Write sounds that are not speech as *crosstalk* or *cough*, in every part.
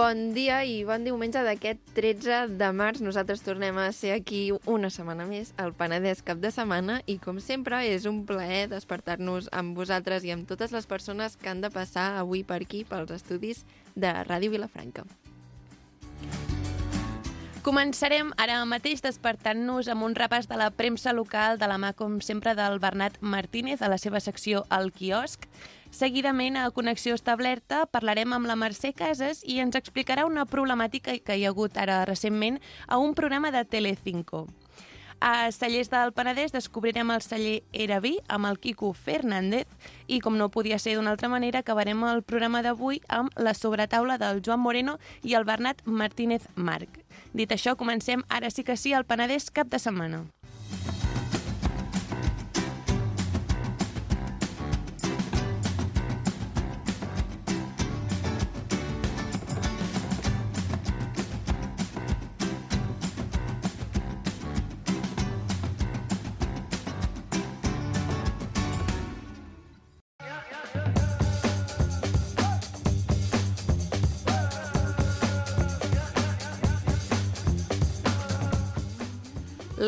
Bon dia i bon diumenge d'aquest 13 de març. Nosaltres tornem a ser aquí una setmana més, al Penedès cap de setmana, i com sempre és un plaer despertar-nos amb vosaltres i amb totes les persones que han de passar avui per aquí, pels estudis de Ràdio Vilafranca. Començarem ara mateix despertant-nos amb un repàs de la premsa local de la mà, com sempre, del Bernat Martínez a la seva secció El quiosc. Seguidament, a Connexió Establerta, parlarem amb la Mercè Casas i ens explicarà una problemàtica que hi ha hagut ara recentment a un programa de Telecinco. A Cellers del Penedès descobrirem el celler Eraví amb el Quico Fernández i, com no podia ser d'una altra manera, acabarem el programa d'avui amb la sobretaula del Joan Moreno i el Bernat Martínez Marc. Dit això, comencem ara sí que sí al Penedès cap de setmana.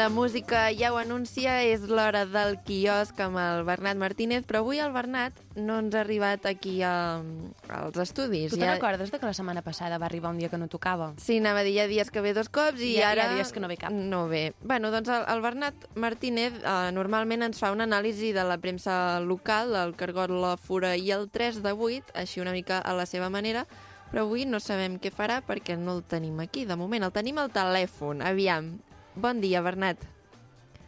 La música ja ho anuncia, és l'hora del quiosc amb el Bernat Martínez, però avui el Bernat no ens ha arribat aquí a, als estudis. Tu te recordes de que la setmana passada va arribar un dia que no tocava? Sí, anava a dir hi ha dies que ve dos cops i Hi ha- hi ara... ha dies que no ve cap. No ve. Bueno, doncs el, el Bernat Martínez eh, normalment ens fa una anàlisi de la premsa local, el Cargot, la Fura i el 3 de 8, així una mica a la seva manera, però avui no sabem què farà perquè no el tenim aquí. De moment el tenim al telèfon. Aviam. Bon dia, Bernat.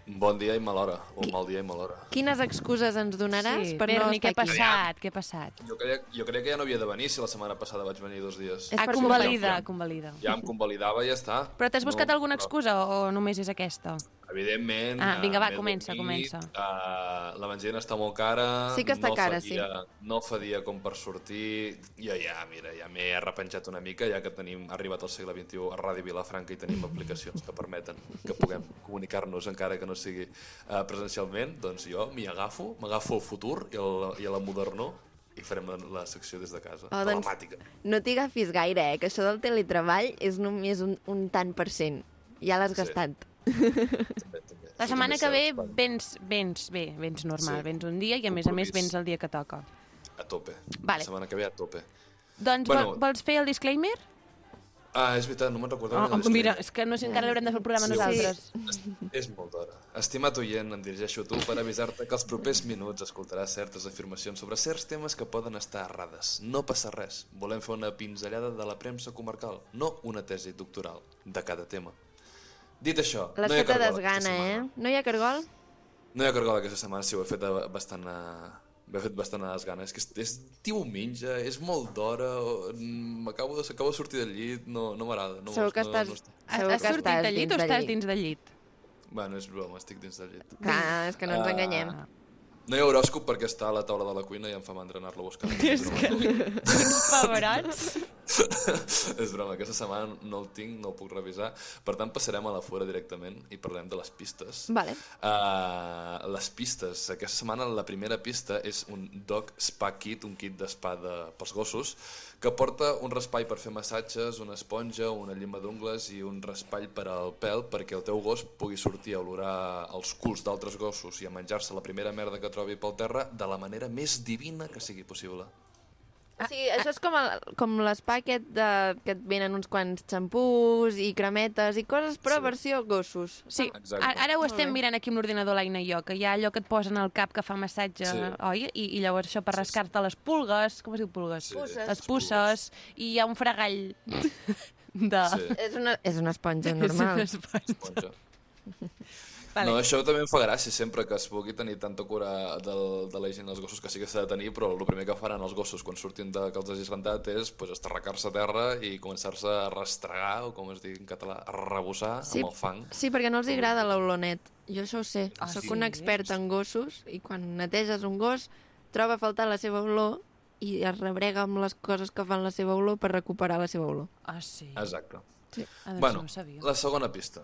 Bon dia i mal hora, o Qui- mal dia i mal hora. Quines excuses ens donaràs sí, per no Berni, què estar ha aquí? passat? Què ha passat? Jo creia, jo creia que ja no havia de venir si la setmana passada vaig venir dos dies. És Ah, convalida, convalida. Ja em convalidava i ja està. Però t'has buscat No, alguna però, excusa o només és aquesta? Evidentment... Ah, vinga, va, eh, comença, dormit, comença. eh, la benzina està molt cara. Sí que està no cara, fa dia, No fa dia com per sortir. Jo ja, mira, ja m'he arrepenjat una mica, ja que tenim arribat al segle XXI a Ràdio Vilafranca i tenim aplicacions que permeten que puguem comunicar-nos encara que no sigui eh, presencialment, doncs jo m'hi agafo, m'agafo al futur i, el, i a la modernor i farem la, la secció des de casa. Oh, doncs- Telemàtica. No t'hi agafis gaire, eh? que això del teletreball és només un, un tant per cent. Ja l'has Sí. gastat. La setmana que és ve vens, vens bé, vens normal, Sí. vens un dia i a més a més vens el dia que toca. A tope. Vale. La setmana que ve a tope. Doncs Bueno. vol, vols fer el disclaimer? Ah, és veritat, no me'n recordava. Oh, mira, és que no sé, encara l'haurem de fer el programa Sí. nosaltres. És molt d'hora. Estimat oient, em dirigeixo a tu per avisar-te que els propers minuts escoltaràs certes afirmacions sobre certs temes que poden estar errades. No passa res. Volem fer una pinzellada de la premsa comarcal, no una tesi doctoral de cada tema. Dit això, no hi ha cargol desgana, eh? No hi ha cargol? No hi ha cargol aquesta setmana, sí, ho he fet a- bastant a... M'he fet bastant a les ganes. És que és, és diumenge, és molt d'hora, mm, m'acabo de, acabo de sortir del llit, no, no m'agrada. No, Segur que no, estàs... No, Has, segur has que sortit estàs de llit o dins del estàs llit. dins del llit? Bueno, és broma, estic dins del llit. Clar, és que no ens Ah. No hi ha horòscop perquè està a la taula de la cuina i em fa mandra anar-lo a buscar. *laughs* és, broma, *laughs* Pebrots. *laughs* és broma, aquesta setmana no el tinc, no el puc revisar. Per tant, passarem a la fora directament i parlem de les pistes. Vale. Uh, les pistes. Aquesta setmana la primera pista és un Dog Spa Kit, un kit d'espa de, pels gossos, que porta un raspall per fer massatges, una esponja, una llima d'ungles i un raspall per al pèl perquè el teu gos pugui sortir a olorar els culs d'altres gossos i a menjar-se la primera merda que trobi pel terra de la manera més divina que sigui possible. O sigui, això és com, el, com l'espa aquest de, que et venen uns quants xampús i cremetes i coses, però Sí. versió gossos. Sí, Exacte. ara, ara ho estem mirant aquí amb l'ordinador, l'Aina i jo, que hi ha allò que et posen al cap que fa massatge, Sí. oi? I, I llavors això per rascar-te les pulgues, com es diu pulgues? Sí. Pusses. Les pusses, i hi ha un fregall *laughs* de... Sí, És una, és una esponja *laughs* És normal. una esponja. Vale. No, això també em fa gràcia sempre que es pugui tenir tanta cura del, de la higiene dels gossos que sí que s'ha de tenir, però el primer que faran els gossos quan surtin de que els hagis rentat és pues, estarracar-se a terra i començar-se a restregar, o com es diu en català, a rebossar Sí. amb el fang. Sí, perquè no els hi agrada l'olonet. Jo això ho sé. Ah, Soc sí? un expert en gossos i quan neteges un gos troba a faltar la seva olor i es rebrega amb les coses que fan la seva olor per recuperar la seva olor. Ah, sí? Exacte. Ah, doncs bueno, no ho sabia. la segona pista.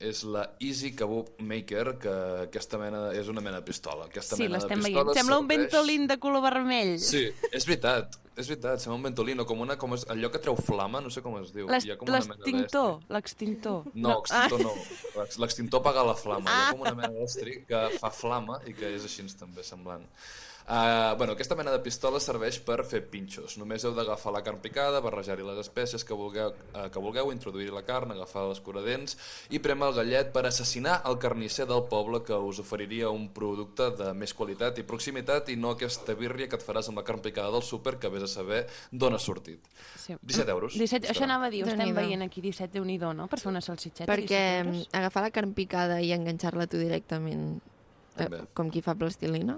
És la Easy Kebab Maker, que aquesta mena és una mena de pistola. Aquesta Sí, mena de l'estem veient. Sembla un ventolín de color vermell. Sí, és veritat, és veritat, sembla un ventolino, com una, com és, allò que treu flama, no sé com es diu. L'extintor, l'extintor. No, extintor no. L'ex- L'extintor apaga la flama. Hi ha com una mena d'estri que fa flama i que és així també semblant. Uh, bueno, aquesta mena de pistola serveix per fer pinxos. Només heu d'agafar la carn picada, barrejar-hi les espècies que vulgueu, uh, que vulgueu introduir la carn, agafar les curadents i prémer el gallet per assassinar el carnisser del poble que us oferiria un producte de més qualitat i proximitat i no aquesta birria que et faràs amb la carn picada del súper que vés a saber d'on ha sortit. Sí. 17 euros. 17, això anava a dir, estem veient aquí 17, déu nhi no? Per fer una salsitxeta, Perquè 17 euros. mm, agafar la carn picada i enganxar-la tu directament, eh, com qui fa plastilina,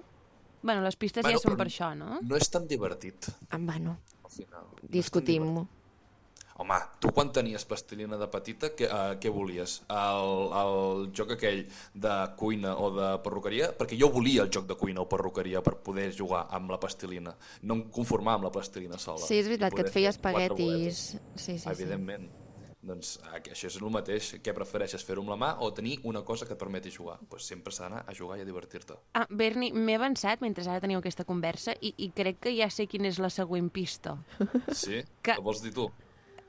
Bueno, les pistes Bueno, ja són per això, no? No és tan divertit, en vano, al final. No discutim-ho. Home, tu quan tenies plastilina de petita, què, uh, què volies? El, el joc aquell de cuina o de perruqueria? Perquè jo volia el joc de cuina o perruqueria per poder jugar amb la plastilina. No em conformar amb la plastilina sola. Sí, és veritat, que et feia espaguetis. Sí, sí, sí. Doncs que això és el mateix. Què prefereixes, fer-ho amb la mà o tenir una cosa que et permeti jugar? Pues sempre s'ha d'anar a jugar i a divertir-te. Ah, Berni, m'he avançat mentre ara teniu aquesta conversa i, i crec que ja sé quina és la següent pista. Sí? Que- Que... vols dir tu?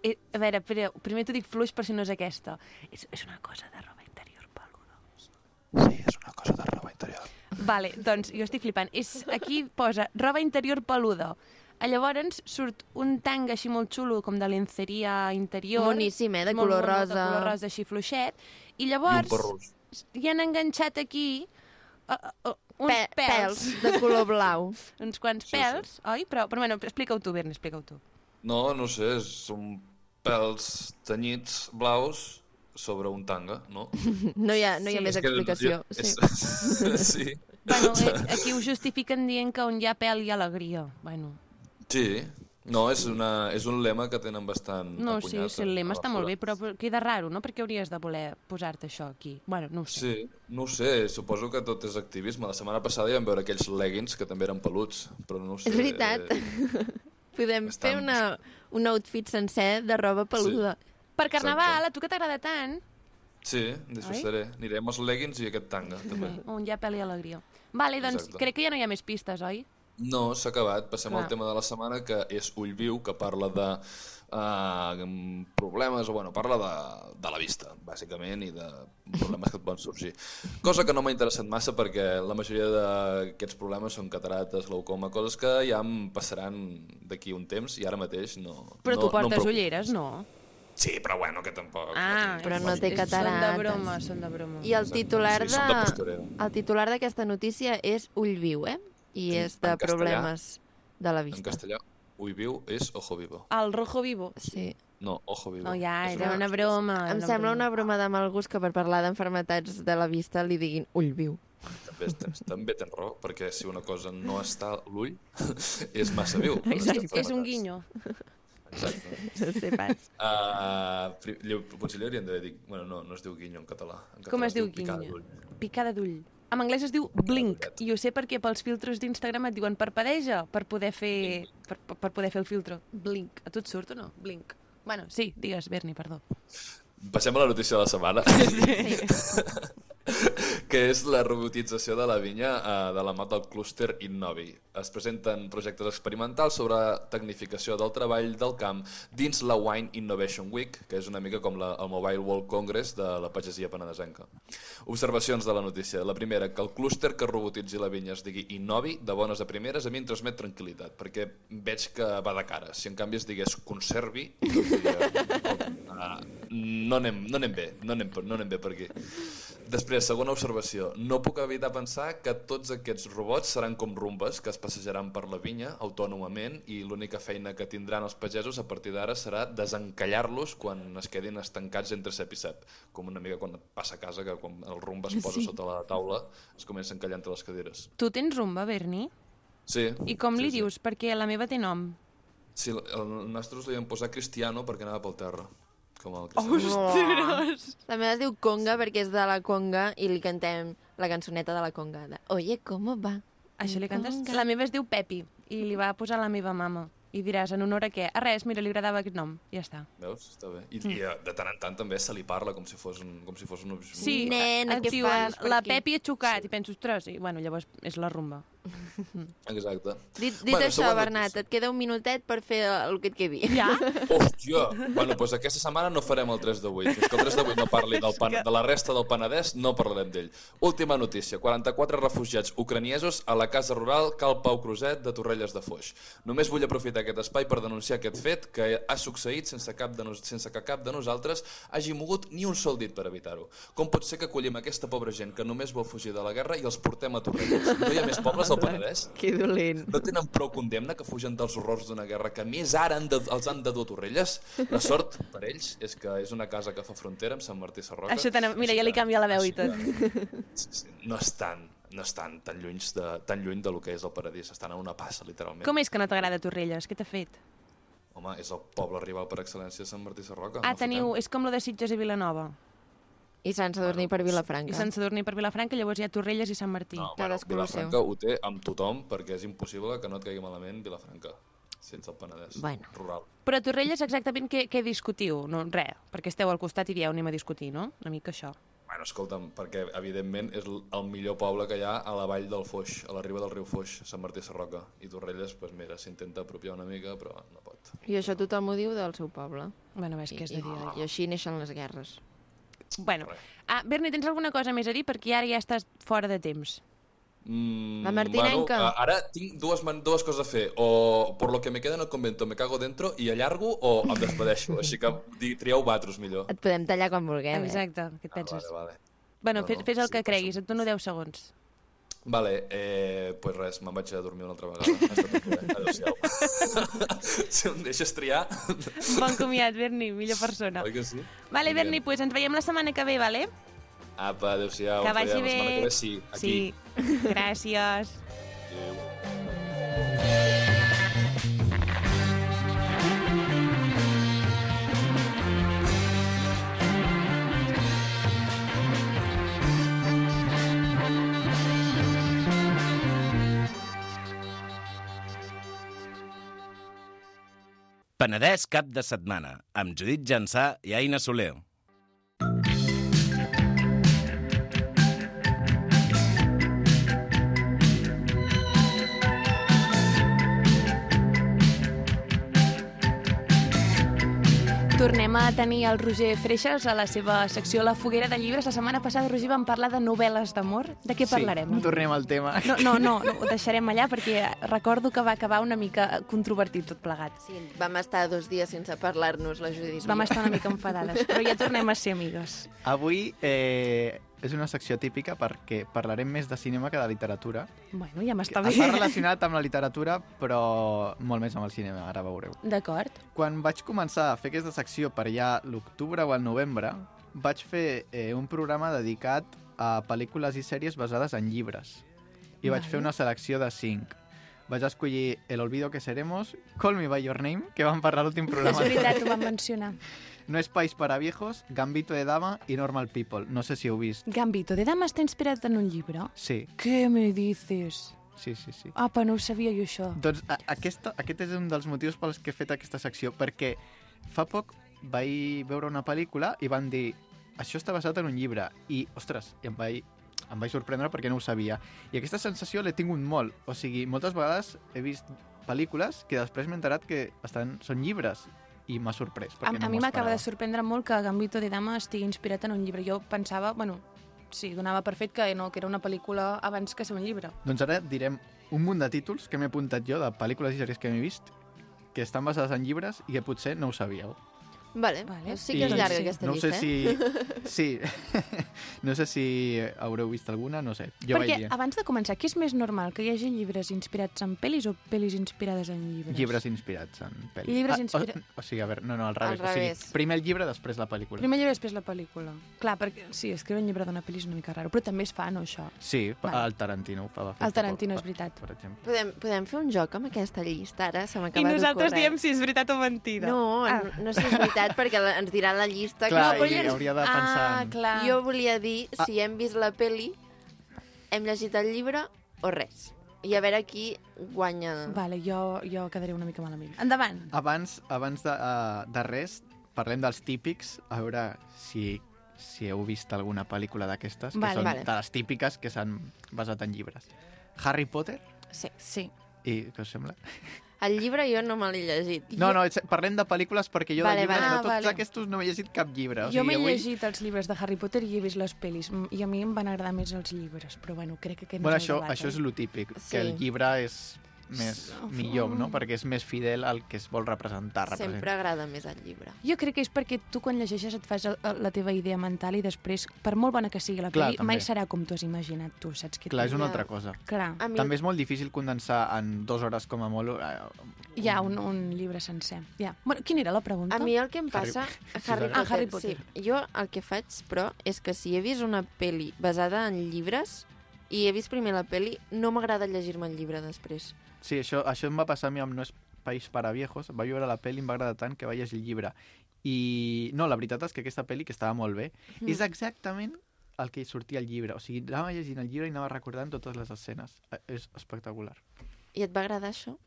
Eh, a veure, primer, primer t'ho dic fluix per si no és aquesta. És, és una cosa de roba interior peluda. Sí, és una cosa de roba interior. Vale, doncs jo estic flipant. És, aquí posa roba interior peluda. A Llavors surt un tang així molt xulo, com de lenceria interior. Moníssim, eh, de molt color mono, rosa. De color rosa així fluixet. I I llavors perrús. hi han enganxat aquí uh, uh, uns Pe pèls. pèls de color blau. *laughs* Uns quants Sí, sí. pèls, oi? Però, però bueno, explica-ho tu, Berni, explica-ho tu. No, no sé, són pèls tenyits blaus sobre un tanga, no? *laughs* No hi ha, no hi ha Sí. més És que- explicació. és- *laughs* Sí. sí. Bueno, eh, aquí ho justifiquen dient que on hi ha pèl hi ha alegria. Bueno, Sí. No, és, una, és un lema que tenen bastant no, sí, acunyat sí, el lema està molt bé, però queda raro, no? Per què hauries de voler posar-te això aquí? Bueno, no ho sé. Sí, no ho sé, suposo que tot és activisme. La setmana passada ja vam veure aquells leggings que també eren peluts, però no ho sé. És veritat. *laughs* Podem Estan- fer una, un outfit sencer de roba peluda. Per Carnaval, Exacte. a tu que t'agrada tant, Sí, disfrutaré. Anirem als leggings i aquest tanga, també. on hi ha pèl i alegria. Vale, doncs Exacte. crec que ja no hi ha més pistes, oi? No, s'ha acabat. Passem Clar. al tema de la setmana, que és Ull Viu, que parla de uh, problemes, o bueno, parla de, de la vista, bàsicament, i de problemes que et poden sorgir. Cosa que no m'ha interessat massa perquè la majoria d'aquests problemes són catarates, glaucoma, coses que ja em passaran d'aquí un temps i ara mateix no... Però no, tu no portes preocupa. ulleres, no? Sí, però bueno, que tampoc... Ah, Però no té catarates. Són de broma, són de broma. I el titular Sí, de de postureo. el titular d'aquesta notícia és Ull viu, eh? I és de en castellà. problemes de la En vista. castellà, Ull Viu és Ojo Vivo. El rojo vivo. Sí. No, Ojo Vivo. No, ja, És era una broma. Em sembla una broma de mal gust que per parlar d'enfermetats de la vista li diguin ull viu. També tens, també tens raó, perquè si una cosa no està a l'ull, *laughs* és massa viu. Exacte, és un guinyo. Exacte. No sé pas. Uh, potser li hauríem de dir... Bueno, no, no es diu guinyo en català. En català Com es diu picada guinyo? Picada d'ull. En anglès es diu blink, i ho sé perquè pels filtres d'Instagram et diuen parpadeja per poder fer per, per poder fer el filtre. Blink. A tu et surt o no? Blink. Bueno, sí, digues, Berni, perdó. Passem a la notícia de la setmana. *laughs* *laughs* que és la robotització de la vinya eh, de la mà del clúster Innovi. Es presenten projectes experimentals sobre tecnificació del treball del camp dins la Wine Innovation Week, que és una mica com la, el Mobile World Congress de la pagesia penedesenca. Observacions de la notícia. La primera, que el clúster que robotitzi la vinya es digui Innovi, de bones a primeres, a mi em transmet tranquil·litat, perquè veig que va de cara. Si en canvi es digués Conservi, diria, "Ah, no, anem, no anem bé, no anem, no anem bé per aquí. Després, segona observació. No puc evitar pensar que tots aquests robots seran com rumbes que es passejaran per la vinya autònomament i l'única feina que tindran els pagesos a partir d'ara serà desencallar-los quan es quedin estancats entre cep i cep. Com una mica quan et passa a casa, que quan el rumba es posa Sí. sota la taula es comença a encallar entre les cadires. Tu tens rumba, Berni? Sí. I com sí, li sí. dius? Perquè la meva té nom. Sí, el, el nostre li vam posar Cristiano perquè anava pel terra. Com el Oh, Cristiano. Ostres! La meva es diu Conga perquè és de la Conga i li cantem la cançoneta de la Conga. De, Oye, ¿cómo va? Això li cantes? Conga. La meva es diu Pepi i li va posar la meva mama. I diràs, en honor a què? A res, mira, li agradava aquest nom. Ja està. Veus? Està bé. I, i eh, de tant en tant també se li parla com si fos un, com si fos un... Sí, Nena, et què fas la aquí?" Pepi ha xocat, i penso, ostres, i bueno, llavors és la rumba. Exacte. Dit, dit Bueno, això, Bernat, notícia. et queda un minutet per fer el que et quedi. Ja? *laughs* Hòstia! Bueno, doncs aquesta setmana no farem el 3 de 8. Fins que el 3 de 8 no parli del pan, de la resta del Penedès, no parlarem d'ell. Última notícia. 44 refugiats ucraniesos a la casa rural Cal Pau Cruzet de Torrelles de Foix. Només vull aprofitar aquest espai per denunciar aquest fet que ha succeït sense, cap de nos, sense que cap de nosaltres hagi mogut ni un sol dit per evitar-ho. Com pot ser que acollim aquesta pobra gent que només vol fugir de la guerra i els portem a Torrelles? No hi ha més pobles al Penedès? Que dolent. No tenen prou condemna que fugen dels horrors d'una guerra que més ara han de, els han de dur a Torrelles? La sort *laughs* per ells és que és una casa que fa frontera amb Sant Martí Sarroca. Això t'anava- mira, ja li canvia la veu i tot. No estan, no estan tan lluny, de, tan lluny de lo que és el paradís. Estan a una passa, literalment. Com és que no t'agrada Torrelles? Què t'ha fet? Home, és el poble rival per excel·lència de Sant Martí Sarroca. Ah, no teniu... fotem. És com lo de Sitges i Vilanova. I Sant Sadurní per I Vilafranca. Sant Sadurní per Vilafranca, llavors hi ha Torrelles i Sant Martí. No, bueno, cadascú el seu. Vilafranca ho té amb tothom perquè és impossible que no et caigui malament Vilafranca sense el Penedès Bueno. rural. Però a Torrelles exactament què, què discutiu? No, res, perquè esteu al costat i dieu anem a discutir, no? Una mica això. Bueno, escolta'm, perquè evidentment és el millor poble que hi ha a la vall del Foix, a la riba del riu Foix, Sant Martí Sarroca. I Torrelles, doncs mira, s'intenta apropiar una mica, però no pot. I això tothom ho diu del seu poble. Bueno, és que és de I, dia. I així neixen les guerres. Bueno, ah, Berni, tens alguna cosa més a dir? Perquè ara ja estàs fora de temps. Mm, La Martinenca. Bueno, ara tinc dues, man- dues coses a fer. O por lo que me queda en el convento me cago dentro i allargo o em despedeixo. Així que di- trieu vosaltres millor. Et podem tallar quan vulguem, eh? Exacte, què et Ah, penses? vale, vale. Bueno, No, fes, fes el sí, que creguis, et dono 10 segons. Vale, eh, pues res, me'n vaig a dormir una altra vegada. Adéu-siau. si *laughs* em deixes triar... Bon comiat, Berni, millor persona. Oi que sí? Vale, Berni, pues ens veiem la setmana que ve, vale? Apa, adéu-siau. Que vagi veiem la setmana bé. Que ve, sí, aquí. Sí, *laughs* gràcies. Adéu. Penedès cap de setmana, amb Judit Jansà i Aina Soler. Tornem a tenir el Roger Freixas a la seva secció La foguera de llibres. La setmana passada, Roger, vam parlar de novel·les d'amor. De què parlarem? Sí, no tornem al tema. No, no, no, no, ho deixarem allà perquè recordo que va acabar una mica controvertit tot plegat. Sí, vam estar dos dies sense parlar-nos, la Judit. Vam estar una mica enfadades, però ja tornem a ser amigues. Avui eh, és una secció típica perquè parlarem més de cinema que de literatura. Bueno, ja m'està bé. Està relacionat amb la literatura, però molt més amb el cinema, ara veureu. D'acord. Quan vaig començar a fer aquesta secció per allà l'octubre o el novembre, vaig fer eh, un programa dedicat a pel·lícules i sèries basades en llibres. I vaig Vale. fer una selecció de cinc. Vaig escollir El olvido que seremos, Call me by your name, que vam parlar l'últim És programa. veritat, ho vam mencionar. No es país para viejos, Gambito de Dama i Normal People. No sé si heu vist. Gambito de Dama està inspirat en un llibre? Sí, Què me dices? sí, sí. sí. Apa, no ho sabia jo, això. Doncs a, aquesta, aquest és un dels motius pels que he fet aquesta secció, perquè fa poc vaig veure una pel·lícula i van dir això està basat en un llibre, i, ostres, i em vaig, em vaig sorprendre perquè no ho sabia. I aquesta sensació l'he tingut molt. O sigui, moltes vegades he vist pel·lícules que després m'he enterat que estan, són llibres i m'ha sorprès. A, Perquè no a mi m'acaba de sorprendre molt que Gambito de Dama estigui inspirat en un llibre. Jo pensava, bueno, sí, donava per fet que no, que era una pel·lícula abans que ser un llibre. Doncs ara direm un munt de títols que m'he apuntat jo de pel·lícules i sèries que m'he vist que estan basades en llibres i que potser no ho sabíeu. Vale, Vale. sí que és I llarga sí. aquesta no llista, sé eh? si... Sí. *laughs* *laughs* no sé si haureu vist alguna, no sé. Jo Perquè vaig dient. abans de començar, què és més normal? Que hi hagi llibres inspirats en pel·lis o pel·lis inspirades en llibres? Llibres inspirats en pel·li. Llibres Ah, inspira- o, o sigui, a veure, no, no, al revés. Al O revés. sigui, primer el llibre, després la pel·lícula. Primer llibre, després la pel·lícula. Clar, perquè sí, escriure un llibre d'una pel·li és una mica raro, però també es fa, no, això? Sí, Vale. el Tarantino fa. va fer El Tarantino és veritat. Per exemple. Podem, podem fer un joc amb aquesta llista, ara se m'acaba I nosaltres diem si és veritat o mentida. No, Ah. no, no sé si és veritat, perquè ens dirà la llista. Clar, no, i hauria de pensar Ah, en... clar. Jo volia dir si hem vist la peli, hem llegit el llibre o res. I a veure qui guanya. Vale, jo, jo quedaré una mica malament. Endavant. Abans, abans de, uh, de res, parlem dels típics, a veure si, si heu vist alguna pel·lícula d'aquestes, que Vale, són vale. de les típiques que s'han basat en llibres. Harry Potter, Sí. Sí. i què us sembla? *laughs* El llibre jo no me l'he llegit. No, no, parlem de pel·lícules perquè jo Vale, de llibres, vale. de Ah, tots vale. aquests no he llegit cap llibre. O Jo sigui, m'he avui... llegit els llibres de Harry Potter i he vist les pel·lis, i a mi em van agradar més els llibres, però bueno, crec que aquest no Bueno, és el això, debat, això eh? és lo típic, Sí. que el llibre és més millor, no? Perquè és més fidel al que es vol representar. representa. Sempre agrada més el llibre. Jo crec que és perquè tu quan llegeixes et fas el, el, la teva idea mental i després, per molt bona que sigui la Clar, pel·li, també. mai serà com tu has imaginat tu, saps? Que Clar, és una altra cosa. Clar, A mi També és molt difícil condensar en dues hores com a molt... Eh, hi ha un, un llibre sencer. Ja. Bueno, quina era la pregunta? A mi el que em passa... Harry, Harry- Potter, Ah, Harry Potter. Sí. Jo el que faig, però, és que si he vist una pel·li basada en llibres i he vist primer la pel·li, no m'agrada llegir-me el llibre després. Sí, això, això em va passar a mi amb No és país para viejos. Va veure la pel·li, em va agradar tant que vaig llegir el llibre. I no, la veritat és que aquesta pel·li, que estava molt bé, Mm. és exactament el que sortia al llibre. O sigui, anava llegint el llibre i anava recordant totes les escenes. Eh, És espectacular. I et va agradar això?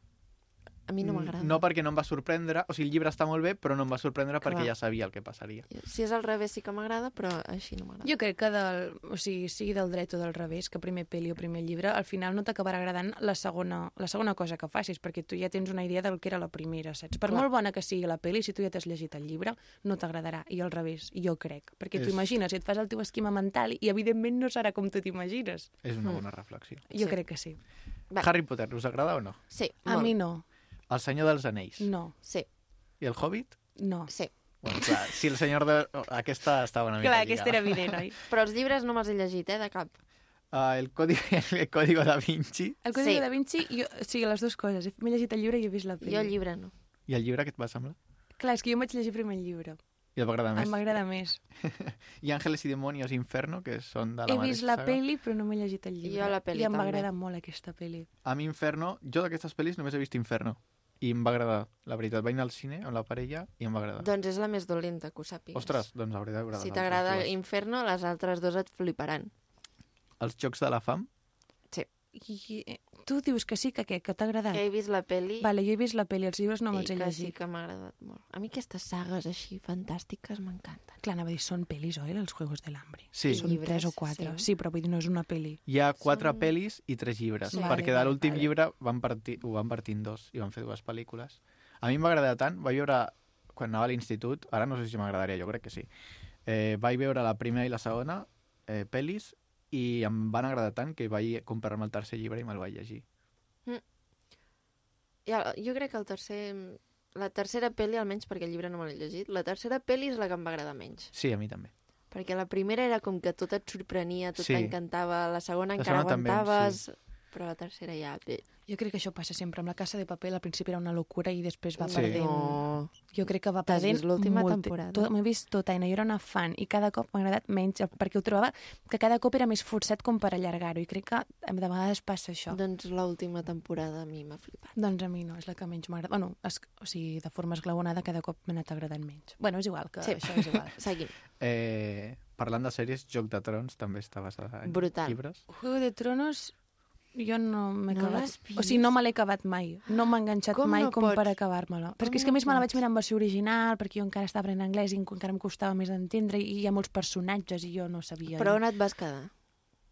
A mi no Mm, m'agrada. No perquè no em va sorprendre, o sigui, el llibre està molt bé, però no em va sorprendre Clar. perquè ja sabia el que passaria. Si és al revés sí que m'agrada, però així no m'agrada. Jo crec que, del, o sigui, sigui del dret o del revés, que primer pel·li o primer llibre, al final no t'acabarà agradant la segona, la segona cosa que facis, perquè tu ja tens una idea del que era la primera, saps? Per Clar. molt bona que sigui la pel·li, si tu ja t'has llegit el llibre, no t'agradarà, i al revés, jo crec. Perquè tu És- imagines, i et fas el teu esquema mental, i evidentment no serà com tu t'imagines. És una Mm. bona reflexió. Jo Sí. crec que sí. Va. Harry Potter, us agrada o no? Sí, A molt. mi no, El senyor dels anells. no, Sí, I el Hobbit? no. sí. Bueno, clar, si el senyor de... Aquesta estava una mica Clar, lligada. aquest era evident, oi? *laughs* Però els llibres no me'ls he llegit, eh, de cap. Uh, el, código, *laughs* el código da Vinci El Código Sí. da Vinci, jo, o sigui, les dues coses. M'he llegit el llibre i he vist la pel·li. Jo el llibre no. i el llibre que et va semblar? Clar, és que jo em vaig llegir primer el llibre. I et va agradar més? Em m'agrada més. *laughs* I Ángeles y Demonios Inferno, que són de la He vist la saga. pel·li, però no m'he llegit el llibre. Jo la pel·li I em va també. agradar molt aquesta pel·li. A mi Inferno, jo d'aquestes pel·lis només he vist Inferno. I em va agradar, la veritat. Vaig anar al cine amb la parella i em va agradar. Doncs és la més dolenta, que ho sàpigues. Ostres, doncs de veure Si t'agrada. Inferno, les altres dues et fliparan. Els Jocs de la Fam? I, eh, tu dius que sí, que què? Que t'ha agradat? Que he vist la pel·li Vale, jo he vist la pel·li, els llibres no me'ls he que sí llegit. que m'ha agradat molt. A mi aquestes sagues així fantàstiques m'encanten. Clar, anava a dir, són pel·lis, oi, els Juegos del Hambre? Sí. Són Llibres, tres o quatre. sí. Sí. però vull dir, no és una pel·li. Hi ha quatre Són- pel·lis i tres llibres, Sí. perquè Vale, de l'últim vale. llibre van partir, ho van partir en dos i van fer dues pel·lícules. A mi em va agradar tant, vaig veure quan anava a l'institut, ara no sé si m'agradaria, jo crec que sí. Eh, vaig veure la primera i la segona eh, pel·lis i em van agradar tant que vaig comprar-me el tercer llibre i me'l vaig llegir. I el- jo crec que el tercer... La tercera pel·li, almenys perquè el llibre no me l'he llegit, la tercera pel·li és la que em va agradar menys. Sí, a mi també. Perquè la primera era com que tot et sorprenia, tot Sí. t'encantava, la segona La encara segona també, aguantaves, però la tercera ja... Bé. Jo crec que això passa sempre. Amb la Casa de Paper al principi era una locura i després va Sí. perdent... No. Jo crec que va T'has perdent vist l'última molt. temporada? Tot, M'he vist tot, Aina. Jo era una fan i cada cop m'ha agradat menys perquè ho trobava que cada cop era més forçat com per allargar-ho i crec que de vegades passa això. Doncs l'última temporada a mi m'ha flipat. Doncs a mi no, és la que menys m'agrada. Bueno, es, o sigui, de forma esglaonada cada cop m'ha anat agradant menys. Bueno, és igual, que Sí. això és igual. *laughs* Seguim. Eh, parlant de sèries, Joc de Trons també està basada en Brutal. llibres. Juego de Tronos jo no m'he No acabat. O sigui, no me l'he acabat mai. No m'ha enganxat Com mai no com pots? per acabar-me-la. Perquè és no que a més me la vaig mirar en versió original, perquè jo encara estava aprenent anglès i encara em costava més d'entendre i hi ha molts personatges i jo no sabia. Però on et vas quedar?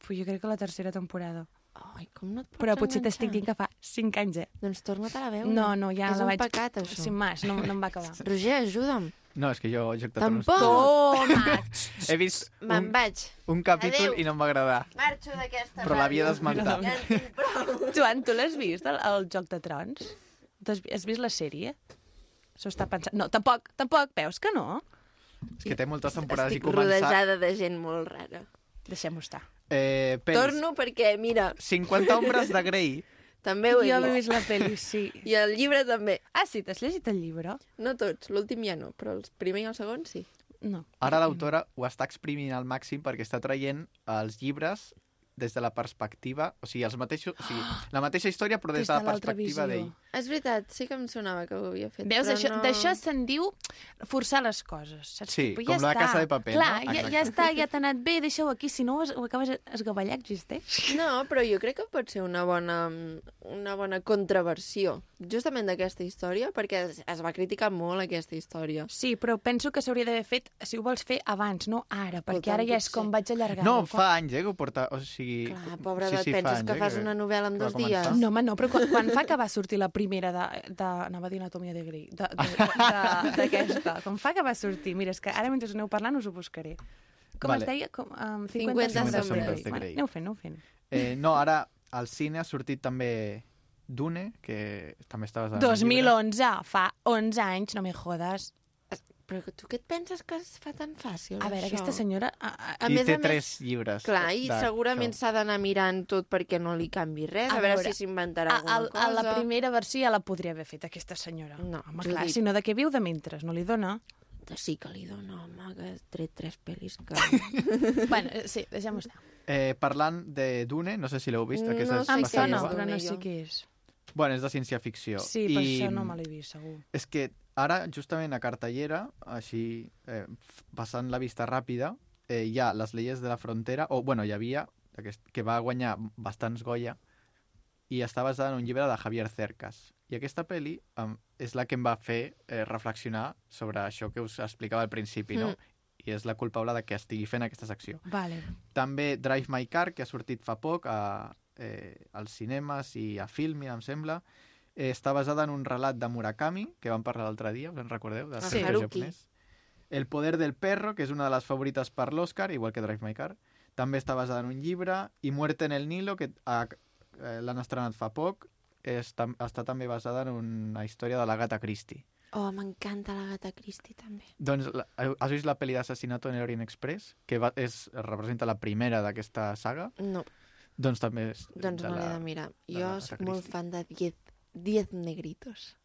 Pues jo crec que la tercera temporada. Ai, com no et pots Però potser t'estic dient que fa 5 anys, eh? Doncs torna-te a veure. No, no, ja és la un vaig... pecat, això. Sin más, no, no em va acabar. *laughs* Roger, ajuda'm. No, és que jo Joc de. Tampoc. Toma! *laughs* He vist Me'n un, vaig. un capítol Adéu. i no em va agradar, Marxo d'aquesta però l'havia d'esmentar. Joan, tu l'has vist, el, el Joc de Trons? Has, has vist la sèrie? S'ho està pensant... No, tampoc, tampoc, veus que no? És que té moltes temporades Estic i començar... rodejada de gent molt rara. Deixem-ho estar. Eh, pelis. Torno perquè, mira, 50 ombres de Grey. També ho he Jo vist. he vist la pel·li, sí. *laughs* I el llibre també. Ah, sí, t'has llegit el llibre? No tots, l'últim ja no, però el primer i el segon sí. No. Ara l'autora ho està exprimint al màxim perquè està traient els llibres des de la perspectiva... O sigui, els mateixos, o sigui la mateixa història, però des, Des de de la perspectiva d'ell. És veritat, sí que em sonava que ho havia fet. Veus, però això, no... d'això se'n diu forçar les coses. Saps? Sí, Tipus, com la està. Casa de Paper, Clar, no? ja, ja està, ja t'ha anat bé, deixa-ho aquí, si no ho acabes esgavellar, existeix. No, però jo crec que pot ser una bona, una bona contraversió, justament d'aquesta història, perquè es, es va criticar molt aquesta història. Sí, però penso que s'hauria d'haver fet, si ho vols fer, abans, no ara, perquè Escolta, ara ja és com vaig allargar. No, fa anys, eh, que ho porta... O sigui... Clar, pobre sí, de, sí, penses anys, que eh, fas una novel·la en que dos dies? No, home, no, però quan, quan fa que va sortir la primera de... de anava a dir Anatomia de Grey, de- de- de- d'aquesta. Com fa que va sortir? Mira, és que ara mentre aneu parlant us ho buscaré. Com Vale. es deia? Com, um, 50 50 sombres de de Grey. Aneu fent, aneu fent. Eh, no, ara al cine ha sortit també Dune, que també llibre. 2011, fa 11 anys, no me jodes. Però tu què et penses que es fa tan fàcil, A veure, això? aquesta senyora... A, a, A I més té a més- tres llibres. Clar, i segurament s'ha d'anar mirant tot perquè no li canvi res, a, A a veure, veure, si s'inventarà alguna a, cosa. a la primera versió ja la podria haver fet, aquesta senyora. No, home, clar, sinó de què viu de mentre, no li dona? Sí que li dona, home, que ha tret tres pel·lis que... *laughs* bueno, eh, sí, deixem-ho estar. Eh, parlant de Dune, no sé si l'heu vist, aquesta No és sé em què bastant sona, és nova. però no Dune, sé què és. Bueno, és de ciència-ficció. Sí, per això no me l'he vist, segur. És que ara, justament a Cartellera, així, eh, passant la vista ràpida, eh, hi ha les leyes de la frontera, o, bueno, hi havia, aquest, que va guanyar bastants Goya, i està basada en un llibre de Javier Cercas. I aquesta pel·li um, és la que em va fer eh, reflexionar sobre això que us explicava al principi, no? Mm. I és la culpable de que estigui fent aquesta secció. Vale. També Drive My Car, que ha sortit fa poc a, eh, als cinemes i a Filmi, em sembla, eh, està basada en un relat de Murakami, que vam parlar l'altre dia, us en recordeu? Del Ah, Haruki. japonès. El poder del perro, que és una de les favorites per l'Oscar, igual que Drive My Car. També està basada en un llibre. I Muerte en el Nilo, que ha, eh, l'han estrenat fa poc, està, està també basada en una història de l'Agatha Christie. Oh, m'encanta la gata Christie, també. Doncs la, has vist la pel·li d'Assassinato en l'Orient Express, que va, és, representa la primera d'aquesta saga? No, Doncs també és... doncs de no l'he la- de mirar. de Jo la soc molt fan de 10, 10 negritos.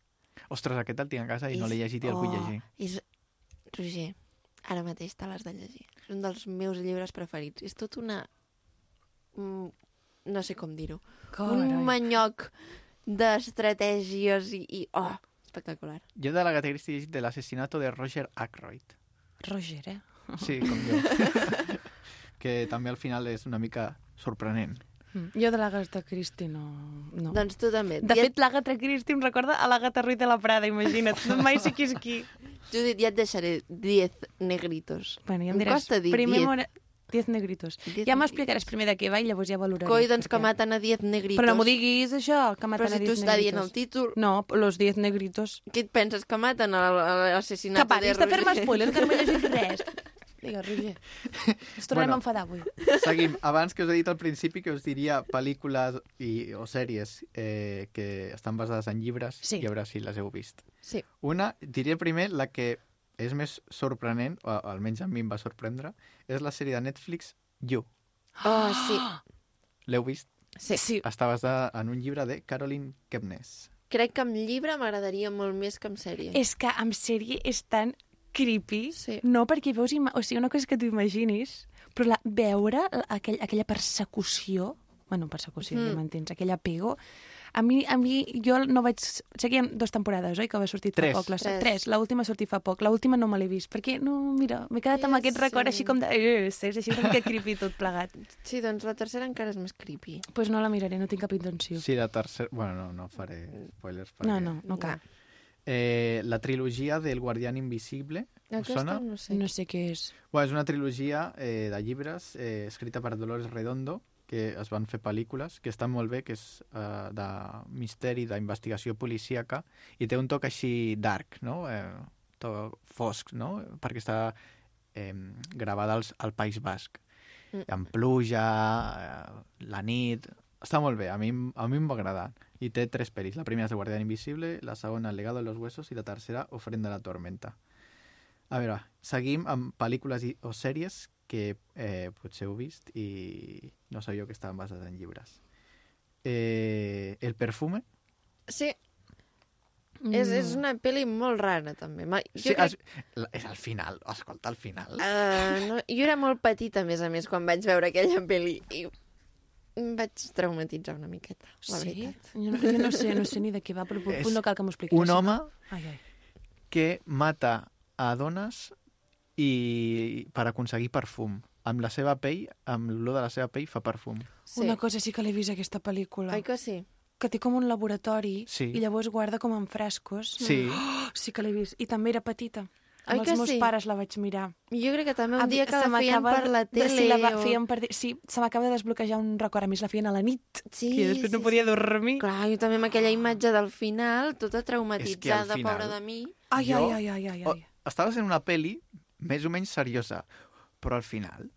Ostres, aquest el tinc a casa i no És- l'he llegit i el vull oh, llegir. És... Roger, ara mateix te l'has de llegir. És un dels meus llibres preferits. És tot una... Mm, No sé com dir-ho. Un manyoc d'estratègies i, i... Oh, espectacular. Jo de Christie he llegit de l'assassinato de Roger Ackroyd. Roger, eh? Sí, com *laughs* jo. Que també al final és una mica sorprenent. Mm. Jo de l'Agatha Christie no... no. Doncs tu també. De Ja- fet, l'Agatha Christie em recorda a l'Agatha Ruiz de la Prada, imagina't. *laughs* Mai sé qui és qui. Judit, ja et deixaré 10 negritos. Bueno, ja em Em diràs, costa dir primer 10. mora... 10 negritos. 10 Ja negritos. m'explicaràs primer de què va i llavors ja valoraré. Coi, doncs que maten a 10 negritos. Però no m'ho diguis, això, que maten Però si a 10 tu està dient el negritos. títol, No, los 10 negritos. què et penses que maten a Que l'assassinat de paris de fer-me spoiler, que no m'he llegit *laughs* res. Digues, Roger. Ens tornarem Bueno. a enfadar avui. Seguim. Abans que us he dit al principi que us diria pel·lícules i, o sèries eh, que estan basades en llibres Sí. i a veure si les heu vist. Sí. Una, diria primer la que és més sorprenent, o almenys a mi em va sorprendre, és la sèrie de Netflix You. Oh, sí. L'heu vist? sí. Sí. Està basada en un llibre de Caroline Kepnes. Crec que amb llibre m'agradaria molt més que amb sèrie. És que amb sèrie és tan creepy. Sí. No, perquè veus... Ima... O sigui, una cosa és que t'ho imaginis, però la... veure aquell, aquella persecució... Bueno, persecució, mm. ja Mm. m'entens, aquell apego... A mi, a mi, jo no vaig... Sé que hi ha dues temporades, oi? Que va sortir Tres. fa poc. La... Tres. Tres. L'última ha sortit fa poc. L'última no me l'he vist. Perquè, no, mira, m'he quedat amb Ja aquest record sé. així com de... Eh, saps? Així una mica creepy tot plegat. *laughs* Sí, doncs la tercera encara és més creepy. Doncs pues no la miraré, no tinc cap intenció. Sí, la tercera... Bueno, no, no faré spoilers. Perquè... No, no, no cal. Eh, la trilogia del Guardián Invisible. Aquesta sona? no sé. No sé què és. Bueno, és una trilogia eh, de llibres eh, escrita per Dolores Redondo, que es van fer pel·lícules, que estan molt bé, que és eh, de misteri, d'investigació policíaca, i té un toc així dark, no? Eh, to fosc, no? Perquè està eh, gravada als, al País Basc. Mm. Amb pluja, eh, la nit... Està molt bé, a mi, a mi em va agradar. I té tres pel·lis. La primera és El Guardián Invisible, la segona El legado de los huesos i la tercera Ofrenda a la tormenta. A veure, seguim amb pel·lícules i, o sèries que eh, potser heu vist i no sabíeu que estaven basades en llibres. Eh, el perfume. Sí, és, és una pel·li molt rara, també. Ma- Jo Sí, crec... es, la- és al final, escolta, al final. Uh, no, jo era molt petita, a més a més, quan vaig veure aquella pel·li. I vaig traumatitzar una miqueta, la sí? veritat. Jo no, jo no sé, no sé ni de què va, però *laughs* És no cal que m'ho expliquis. Un home Ai, ai. que mata a dones i per aconseguir perfum. Amb la seva pell, amb l'olor de la seva pell, fa perfum. Sí. Una cosa sí que l'he vist, aquesta pel·lícula. Oi que sí? Que té com un laboratori Sí. i llavors guarda com en frascos. Sí, Oh, sí que l'he vist. I també era petita. Amb que els meus sí? pares la vaig mirar. Jo crec que també un dia que se la feien per la de- tele... Sí, la va, o... feien per... Sí, se m'acaba de desbloquejar un record. A més, la feien a la nit. Sí, que jo després no sí, podia sí. dormir. Clar, jo també amb aquella imatge del final, tota traumatitzada, final- pobra de mi. Ai, Jo- ai, ai, ai, ai, o, ai. estava sent una peli més o menys seriosa, però al final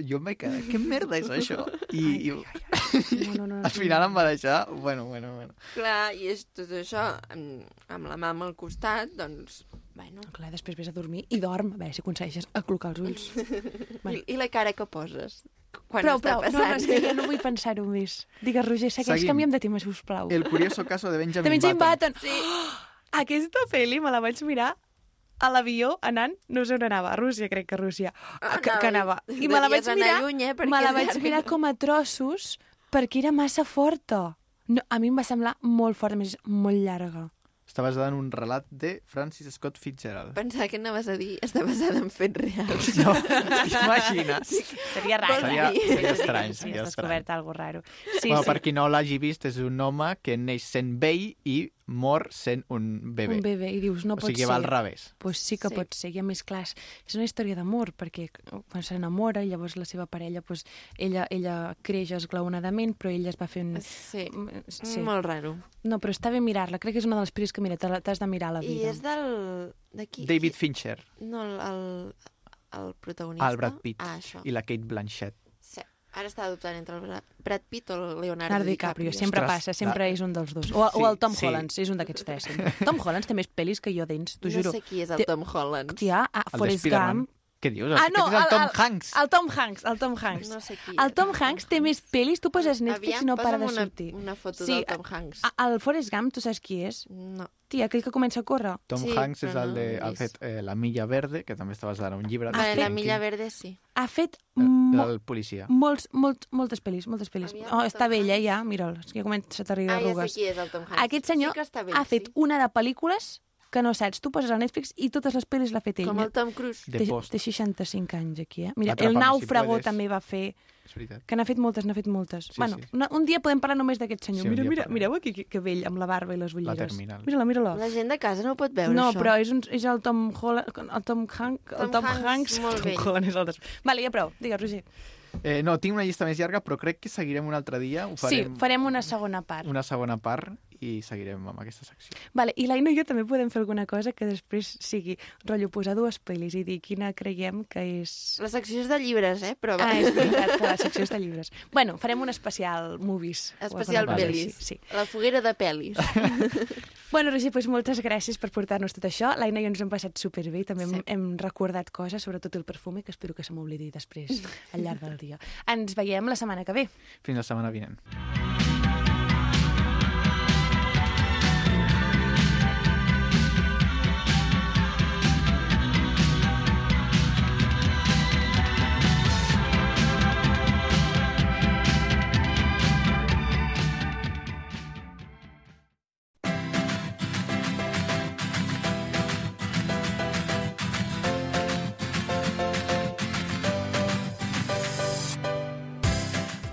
jo em vaig quedar, què merda és això? I, i No, no, no, no, al final em va deixar, bueno, bueno, bueno. Clar, i és tot això, amb, amb la mama al costat, doncs, bueno... Clar, després vés a dormir i dorm. A veure si aconsegueixes aclocar els ulls. *laughs* I, I la cara que poses quan prou, està prou. passant. No, no, és que jo no vull pensar-ho més. Digues, Roger, segueix, Seguim. canviem de tema, sisplau. El curioso caso de Benjamin, De Benjamin Button. Button. Sí. *gasps* Aquesta pel·li me la vaig mirar a l'avió anant, no sé on anava, a Rússia, crec que a Rússia, Ah, que, que anava. I me la vaig mirar, lluny, eh, perquè me la vaig mirar com a trossos perquè era massa forta. No, a mi em va semblar molt forta, més, molt llarga. Està basada en un relat de Francis Scott Fitzgerald. Pensava que anaves a dir està basada en fets reals. *laughs* No, t'imagines? Seria raro. Seria, seria estrany, Sí, seria has estrany. descobert alguna raro. Sí, bueno, sí. per qui no l'hagi vist, és un home que neix sent vell i mor sent un bebè. Un bebè, i dius, no o pot sigui, ser. va al revés. pues sí que Sí. pot ser, i a més, clar, és- una història d'amor, perquè quan s'enamora, llavors la seva parella, pues, ella, ella creix esglaonadament, però ella es va fer un... Sí, Sí. sí. molt raro. No, però està bé mirar-la, crec que és una de les pel·lis que, mira, t'has de mirar la I vida. és del... De qui? David Fincher No, el, el, el protagonista. el Brad Pitt Ah, això. i la Kate Blanchett. Ara està adoptant entre el Bra- Brad Pitt o el Leonardo Leonardo DiCaprio, sempre Ostres, passa, sempre la- és un dels dos. O, Sí, o el Tom sí. Holland, és un d'aquests tres. Sempre. Tom Holland té més pel·lis que jo dents, t'ho juro. No sé qui és el Té- Tom Holland. Tia, a El de Forrest. Gump... Què dius? Ah, no, Aquest és el Tom el- el- Hanks. El Tom Hanks, el Tom Hanks. No sé qui El. Tom Hanks té més pel·lis, tu poses Netflix Aviam, i no para de posa'm una, sortir. una foto Sí, del Tom Hanks. A- El Forrest Gump, tu saps qui és? No. Tia, aquell que comença a córrer. Tom Sí, Hanks és però el no de... l'he Ha vist. fet eh, La milla verde, que també està basada en un llibre. de Vale, la milla verde sí. Ha fet El, mo el policia. molts, molts, moltes pel·lis, moltes pel·lis. Aviam, Oh, està Tom vell, eh, Hanks. ja, mira'l, és que comença a t'arribar Ah, ja sé arrugues. qui és el Tom Hanks. Aquest senyor sí ha fet sí. una de pel·lícules que no saps. Tu poses a Netflix i totes les pel·lis l'ha fet ell. Com el Tom Cruise. De té, té 65 anys aquí, eh? Mira, El si Náufrago puedes. també va fer... És veritat. Que n'ha fet moltes, n'ha fet moltes. Sí, bueno, sí. una, un dia podem parlar només d'aquest senyor. Sí, mira, mira, parlarem. mireu aquí que, que vell, amb la barba i les ulleres. terminal. Mira-la, mira-la. La gent de casa no ho pot veure, No, això. però és, un, és el Tom Holland, el Tom Hank, el Tom Tom Hanks, Hanks, molt Tom vell. Holland és el des... Vale, ja prou. Digues, Roger. Eh, no, tinc una llista més llarga, però crec que seguirem un altre dia. Ho Sí, farem farem una segona part. una segona part i seguirem amb aquesta secció. Vale, I l'Aina i jo també podem fer alguna cosa que després sigui rotllo posar dues pel·lis i dir quina creiem que és... La secció és de llibres, eh? Però. Ah, és veritat, que la secció és de llibres. Bueno, farem un especial movies. Especial pel·lis. així, Sí. La foguera de pel·lis. *laughs* Bueno, Roger, doncs moltes gràcies per portar-nos tot això. L'Aina i jo ens hem passat superbé i també hem, Sí. hem recordat coses, sobretot el perfume, que espero que se m'oblidi després al llarg del dia. Ens veiem la setmana que ve. Fins la setmana vinent.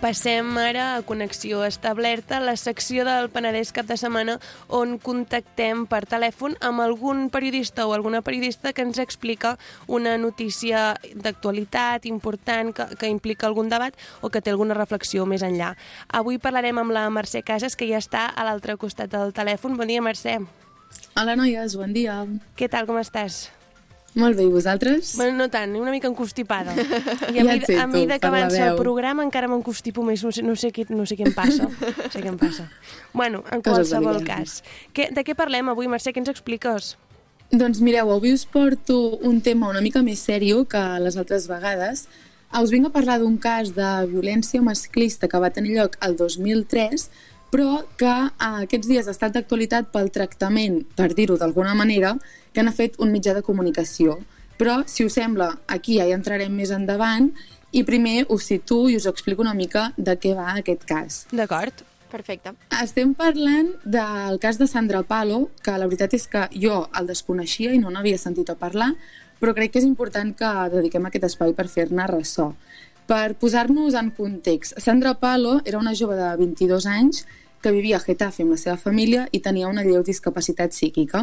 Passem ara a Connexió Establerta, la secció del Penedès cap de setmana on contactem per telèfon amb algun periodista o alguna periodista que ens explica una notícia d'actualitat important que, que implica algun debat o que té alguna reflexió més enllà. Avui parlarem amb la Mercè Casas, que ja està a l'altre costat del telèfon. Bon dia, Mercè. Hola, noies, bon dia. Què tal, com estàs? Molt bé, i vosaltres? Bueno, no tant, una mica encostipada. *laughs* I a, Ja mi, sento, a mi de que avança el programa encara m'encostipo més, no sé, no, sé què, no sé què em passa. No sé què em passa. Bueno, en Coses qualsevol cas. Què, de què parlem avui, Mercè? Què ens expliques? Doncs mireu, avui us porto un tema una mica més sèrio que les altres vegades. Ah, Us vinc a parlar d'un cas de violència masclista que va tenir lloc el 2003, però que ah, aquests dies ha estat d'actualitat pel tractament, per dir-ho d'alguna manera, que n'ha fet un mitjà de comunicació. Però, si us sembla, aquí ja hi entrarem més endavant i primer us situo i us explico una mica de què va aquest cas. D'acord. Perfecte. Estem parlant del cas de Sandra Palo, que la veritat és que jo el desconeixia i no n'havia sentit a parlar, però crec que és important que dediquem aquest espai per fer-ne ressò. Per posar-nos en context, Sandra Palo era una jove de 22 anys que vivia a Getafe amb la seva família i tenia una lleu discapacitat psíquica.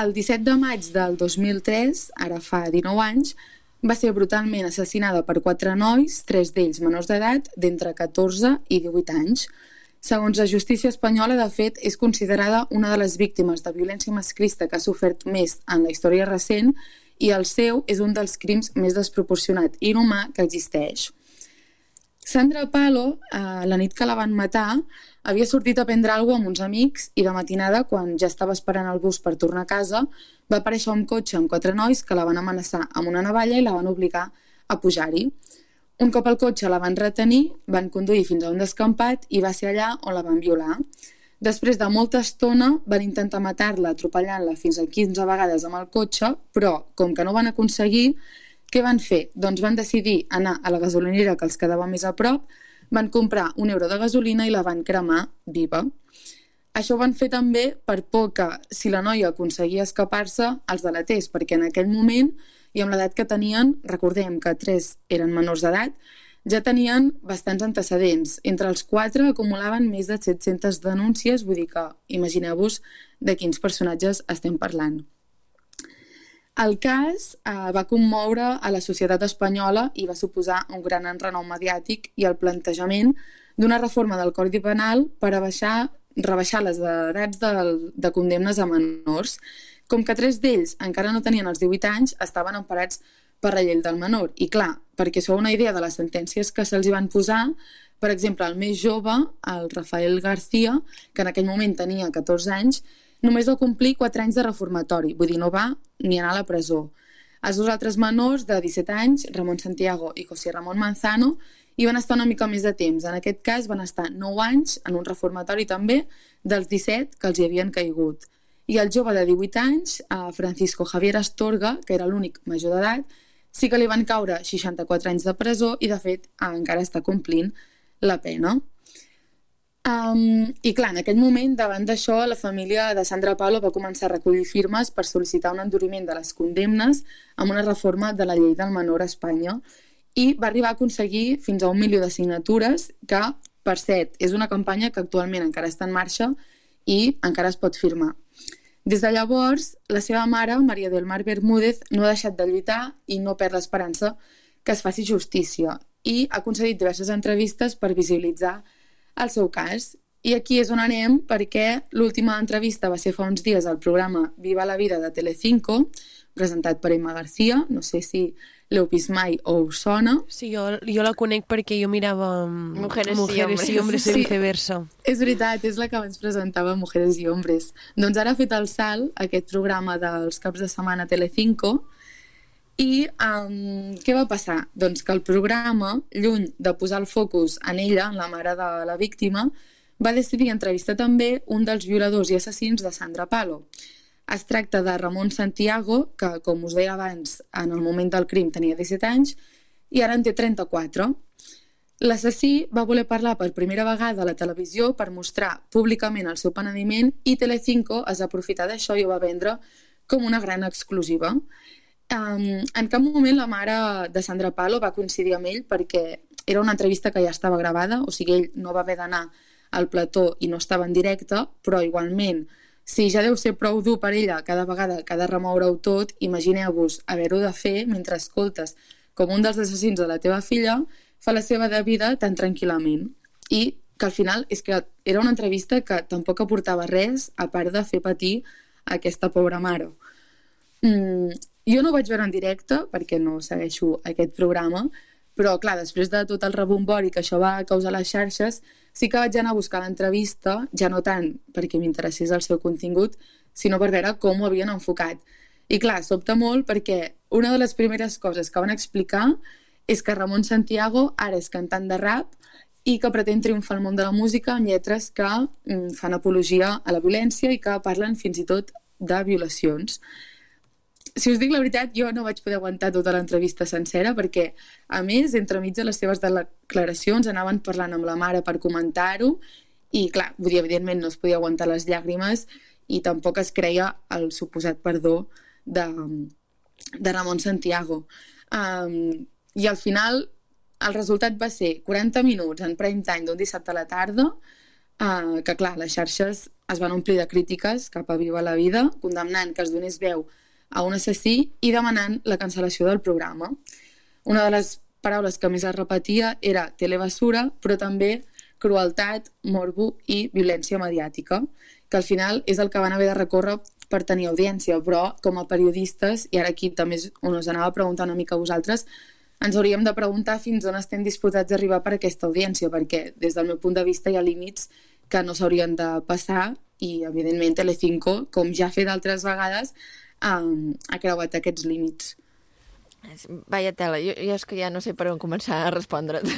El 17 de maig del 2003, ara fa 19 anys, va ser brutalment assassinada per quatre nois, tres d'ells menors d'edat, d'entre 14 i 18 anys. Segons la justícia espanyola, de fet, és considerada una de les víctimes de violència masclista que ha sofert més en la història recent i el seu és un dels crims més desproporcionat i inhumà que existeix. Sandra Palo, eh, la nit que la van matar, havia sortit a prendre alguna amb uns amics i de matinada, quan ja estava esperant el bus per tornar a casa, va aparèixer un cotxe amb quatre nois que la van amenaçar amb una navalla i la van obligar a pujar-hi. Un cop al cotxe la van retenir, van conduir fins a un descampat i va ser allà on la van violar. Després de molta estona van intentar matar-la atropellant-la fins a 15 vegades amb el cotxe, però com que no van aconseguir, què van fer? Doncs van decidir anar a la gasolinera que els quedava més a prop, van comprar un euro de gasolina i la van cremar viva. Això ho van fer també per por que, si la noia aconseguia escapar-se, els delatés, perquè en aquell moment, i amb l'edat que tenien, recordem que tres eren menors d'edat, ja tenien bastants antecedents. Entre els quatre acumulaven més de 700 denúncies, vull dir que imagineu-vos de quins personatges estem parlant. El cas eh, va commoure a la societat espanyola i va suposar un gran enrenou mediàtic i el plantejament d'una reforma del Codi Penal per a baixar, rebaixar les edats de, de condemnes a menors. Com que tres d'ells encara no tenien els 18 anys, estaven emparats per la llei del menor. I clar, perquè sou una idea de les sentències que se'ls van posar, per exemple, el més jove, el Rafael García, que en aquell moment tenia 14 anys, només va complir 4 anys de reformatori, vull dir, no va ni anar a la presó. Els dos altres menors, de 17 anys, Ramon Santiago i José Ramon Manzano, hi van estar una mica més de temps. En aquest cas van estar 9 anys en un reformatori també dels 17 que els hi havien caigut. I el jove de 18 anys, a Francisco Javier Astorga, que era l'únic major d'edat, sí que li van caure 64 anys de presó i, de fet, encara està complint la pena. Um, I clar, en aquell moment, davant d'això, la família de Sandra Palo va començar a recollir firmes per sol·licitar un enduriment de les condemnes amb una reforma de la llei del menor a Espanya i va arribar a aconseguir fins a un milió de signatures que, per cert, és una campanya que actualment encara està en marxa i encara es pot firmar. Des de llavors, la seva mare, Maria del Mar Bermúdez, no ha deixat de lluitar i no perd l'esperança que es faci justícia i ha concedit diverses entrevistes per visibilitzar el seu cas. I aquí és on anem perquè l'última entrevista va ser fa uns dies al programa Viva la vida de Telecinco, presentat per Emma García, no sé si l'heu vist mai o us sona. Sí, jo, jo la conec perquè jo mirava mm, Mujeres, Mujeres i i hombres Sí. viceversa. És veritat, és la que abans presentava Mujeres i Hombres. Doncs ara ha fet el salt, aquest programa dels caps de setmana Telecinco, i um, què va passar? Doncs que el programa, lluny de posar el focus en ella, en la mare de la víctima, va decidir entrevistar també un dels violadors i assassins de Sandra Palo. Es tracta de Ramon Santiago, que, com us deia abans, en el moment del crim tenia 17 anys, i ara en té 34. L'assassí va voler parlar per primera vegada a la televisió per mostrar públicament el seu penediment i Telecinco es va aprofitar d'això i ho va vendre com una gran exclusiva. Um, en cap moment la mare de Sandra Palo va coincidir amb ell perquè era una entrevista que ja estava gravada, o sigui, ell no va haver d'anar al plató i no estava en directe, però igualment, si ja deu ser prou dur per ella cada vegada que ha de remoure-ho tot, imagineu-vos haver-ho de fer mentre escoltes com un dels assassins de la teva filla fa la seva de vida tan tranquil·lament. I que al final és que era una entrevista que tampoc aportava res a part de fer patir aquesta pobra mare. Mm, jo no ho vaig veure en directe perquè no segueixo aquest programa, però clar, després de tot el rebombori que això va causar a les xarxes, sí que vaig anar a buscar l'entrevista, ja no tant perquè m'interessés el seu contingut, sinó per veure com ho havien enfocat. I clar, sobta molt perquè una de les primeres coses que van explicar és que Ramon Santiago ara és cantant de rap i que pretén triomfar al món de la música amb lletres que mm, fan apologia a la violència i que parlen fins i tot de violacions. Si us dic la veritat, jo no vaig poder aguantar tota l'entrevista sencera perquè, a més, entremig de les seves declaracions anaven parlant amb la mare per comentar-ho i, clar, vull dir, evidentment no es podia aguantar les llàgrimes i tampoc es creia el suposat perdó de, de Ramon Santiago. Um, I al final el resultat va ser 40 minuts en prime time d'un dissabte a la tarda, uh, que clar, les xarxes es van omplir de crítiques cap a Viva la Vida, condemnant que es donés veu un assassí i demanant la cancel·lació del programa. Una de les paraules que més es repetia era telebasura, però també crueltat, morbo i violència mediàtica, que al final és el que van haver de recórrer per tenir audiència, però com a periodistes, i ara aquí també on us anava a preguntar una mica a vosaltres, ens hauríem de preguntar fins on estem disposats a arribar per aquesta audiència, perquè des del meu punt de vista hi ha límits que no s'haurien de passar i, evidentment, Telecinco, com ja ha fet altres vegades, um, ha creuat aquests límits. Vaya tela, jo, jo és que ja no sé per on començar a respondre't.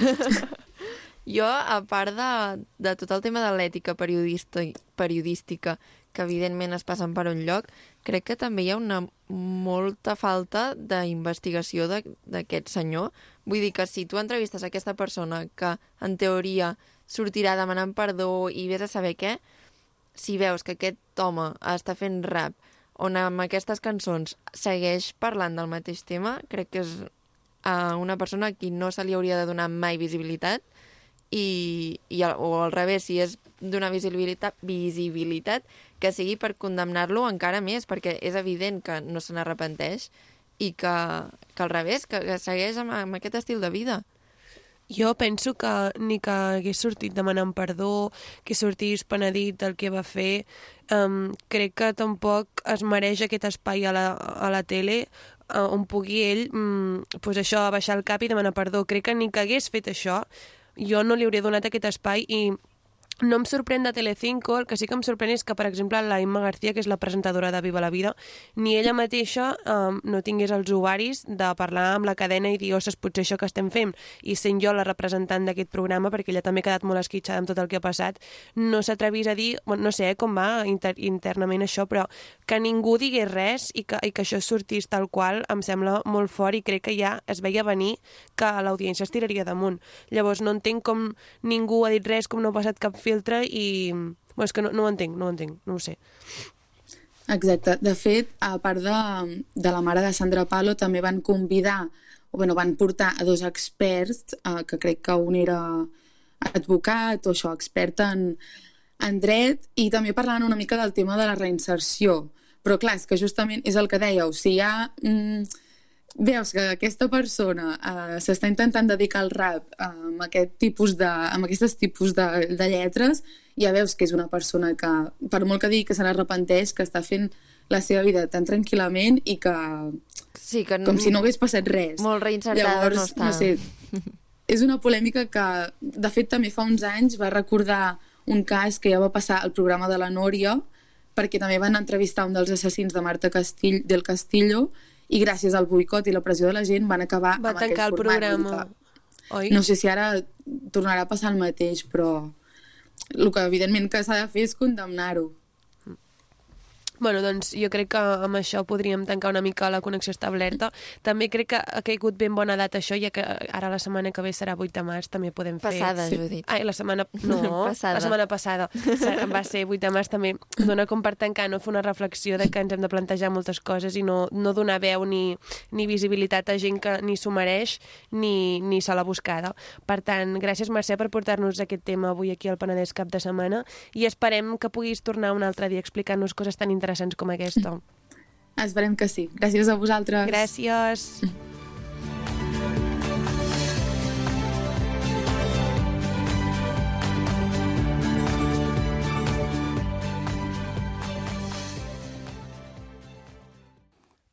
*laughs* jo, a part de, de tot el tema de l'ètica periodística que evidentment es passen per un lloc, crec que també hi ha una molta falta d'investigació d'aquest senyor. Vull dir que si tu entrevistes aquesta persona que, en teoria, sortirà demanant perdó i vés a saber què, si veus que aquest home està fent rap on amb aquestes cançons segueix parlant del mateix tema, crec que és uh, una persona a qui no se li hauria de donar mai visibilitat i, i o al revés, si és d'una visibilitat, visibilitat que sigui per condemnar-lo encara més, perquè és evident que no se n'arrepenteix i que, que al revés, que, que segueix amb, amb aquest estil de vida. Jo penso que ni que hagués sortit demanant perdó, que sortís penedit del que va fer, um, crec que tampoc es mereix aquest espai a la, a la tele uh, on pugui ell um, pues això, baixar el cap i demanar perdó. Crec que ni que hagués fet això, jo no li hauria donat aquest espai i no em sorprèn de Telecinco, el que sí que em sorprèn és que, per exemple, la Imma García, que és la presentadora de Viva la Vida, ni ella mateixa um, no tingués els ovaris de parlar amb la cadena i dir, ostres, potser això que estem fent, i sent jo la representant d'aquest programa, perquè ella també ha quedat molt esquitxada amb tot el que ha passat, no s'atrevís a dir, no sé com va inter internament això, però que ningú digués res i que, i que això sortís tal qual em sembla molt fort i crec que ja es veia venir que l'audiència es tiraria damunt. Llavors no entenc com ningú ha dit res, com no ha passat cap filtre i... Bueno, és que no, no ho entenc, no ho entenc, no ho sé. Exacte. De fet, a part de, de la mare de Sandra Palo, també van convidar, o bueno, van portar a dos experts, eh, que crec que un era advocat o això, expert en, en dret, i també parlaven una mica del tema de la reinserció. Però clar, és que justament és el que dèieu, si hi ha... Mm, veus que aquesta persona uh, s'està intentant dedicar al rap uh, amb, aquest tipus de, amb aquests tipus de, de lletres, ja veus que és una persona que, per molt que digui que se n'arrepenteix, que està fent la seva vida tan tranquil·lament i que... Sí, que com si no hagués passat res. Molt reinsertada Llavors, no està. No sé, és una polèmica que, de fet, també fa uns anys va recordar un cas que ja va passar al programa de la Nòria, perquè també van entrevistar un dels assassins de Marta Castill, del Castillo i gràcies al boicot i la pressió de la gent van acabar Va amb tancar aquest el format. programa. Oi? No sé si ara tornarà a passar el mateix, però el que evidentment que s'ha de fer és condemnar-ho. Bueno, doncs jo crec que amb això podríem tancar una mica la connexió establerta. També crec que ha caigut ben bona data això, ja que ara la setmana que ve serà 8 de març, també podem fer... Passada, Judit. Ai, la setmana... *laughs* No, Passada. la setmana passada. Va ser 8 de març, també dona com per tancar, no fer una reflexió de que ens hem de plantejar moltes coses i no, no donar veu ni, ni visibilitat a gent que ni s'ho mereix ni, ni se l'ha buscada. Per tant, gràcies Mercè per portar-nos aquest tema avui aquí al Penedès cap de setmana i esperem que puguis tornar un altre dia a explicar-nos coses tan interessants com aquesta. *laughs* Esperem que sí. Gràcies a vosaltres. Gràcies.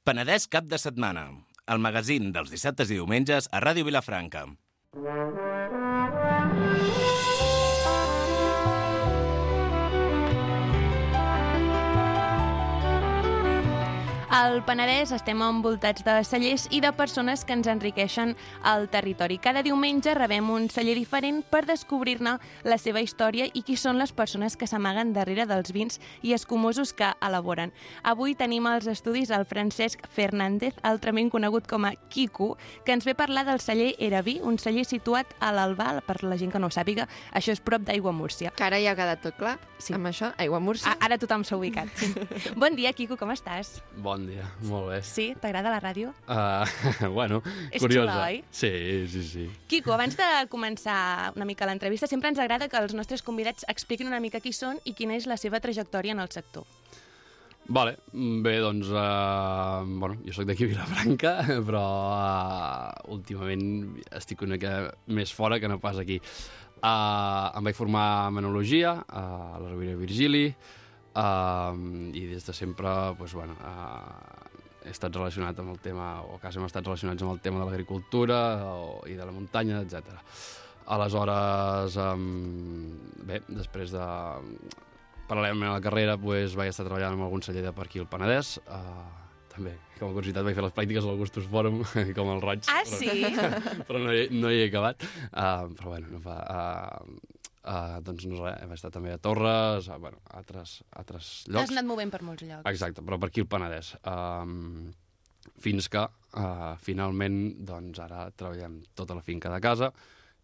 Penedès cap de setmana. El magazín dels dissabtes i diumenges a Ràdio Vilafranca. Al Penedès estem envoltats de cellers i de persones que ens enriqueixen el territori. Cada diumenge rebem un celler diferent per descobrir-ne la seva història i qui són les persones que s'amaguen darrere dels vins i escumosos que elaboren. Avui tenim als estudis el Francesc Fernández, altrament conegut com a Quico, que ens ve parlar del celler Eraví, un celler situat a l'Albal, per la gent que no ho sàpiga, això és prop d'Aigua Múrcia. Que ara ja ha quedat tot clar. Sí. Amb això, aigua Múrcia. A ara tothom s'ha ubicat. Sí. *laughs* bon dia, Quico, com estàs? Bon dia, molt bé. Sí, t'agrada la ràdio? Uh, *laughs* bueno, És curiosa. xula, oi? Sí, sí, sí. Quico, abans de començar una mica l'entrevista, sempre ens agrada que els nostres convidats expliquin una mica qui són i quina és la seva trajectòria en el sector. Vale, bé, doncs, uh, bueno, jo sóc d'aquí a *laughs* Vilafranca, però uh, últimament estic una mica més fora que no pas aquí. Uh, em vaig formar en Enologia uh, a la Rovira Virgili uh, i des de sempre, doncs, bueno, uh, he estat relacionat amb el tema, o quasi hem estat relacionats amb el tema de l'agricultura i de la muntanya, etc. Aleshores, um, bé, després de... Paral·lelament a la carrera pues, vaig estar treballant amb algun celler de per aquí al Penedès. Uh, també, com a curiositat, vaig fer les pràctiques al Augustus Forum, *laughs* com el Roig. Ah, però- sí? *laughs* però no hi, no hi he acabat. Uh, però bueno, no fa... Uh, uh, doncs no res, vaig estar també a Torres, a, bueno, a altres, a altres llocs. Has anat movent per molts llocs. Exacte, però per aquí el Penedès. Um, fins que, uh, finalment, doncs ara treballem tota la finca de casa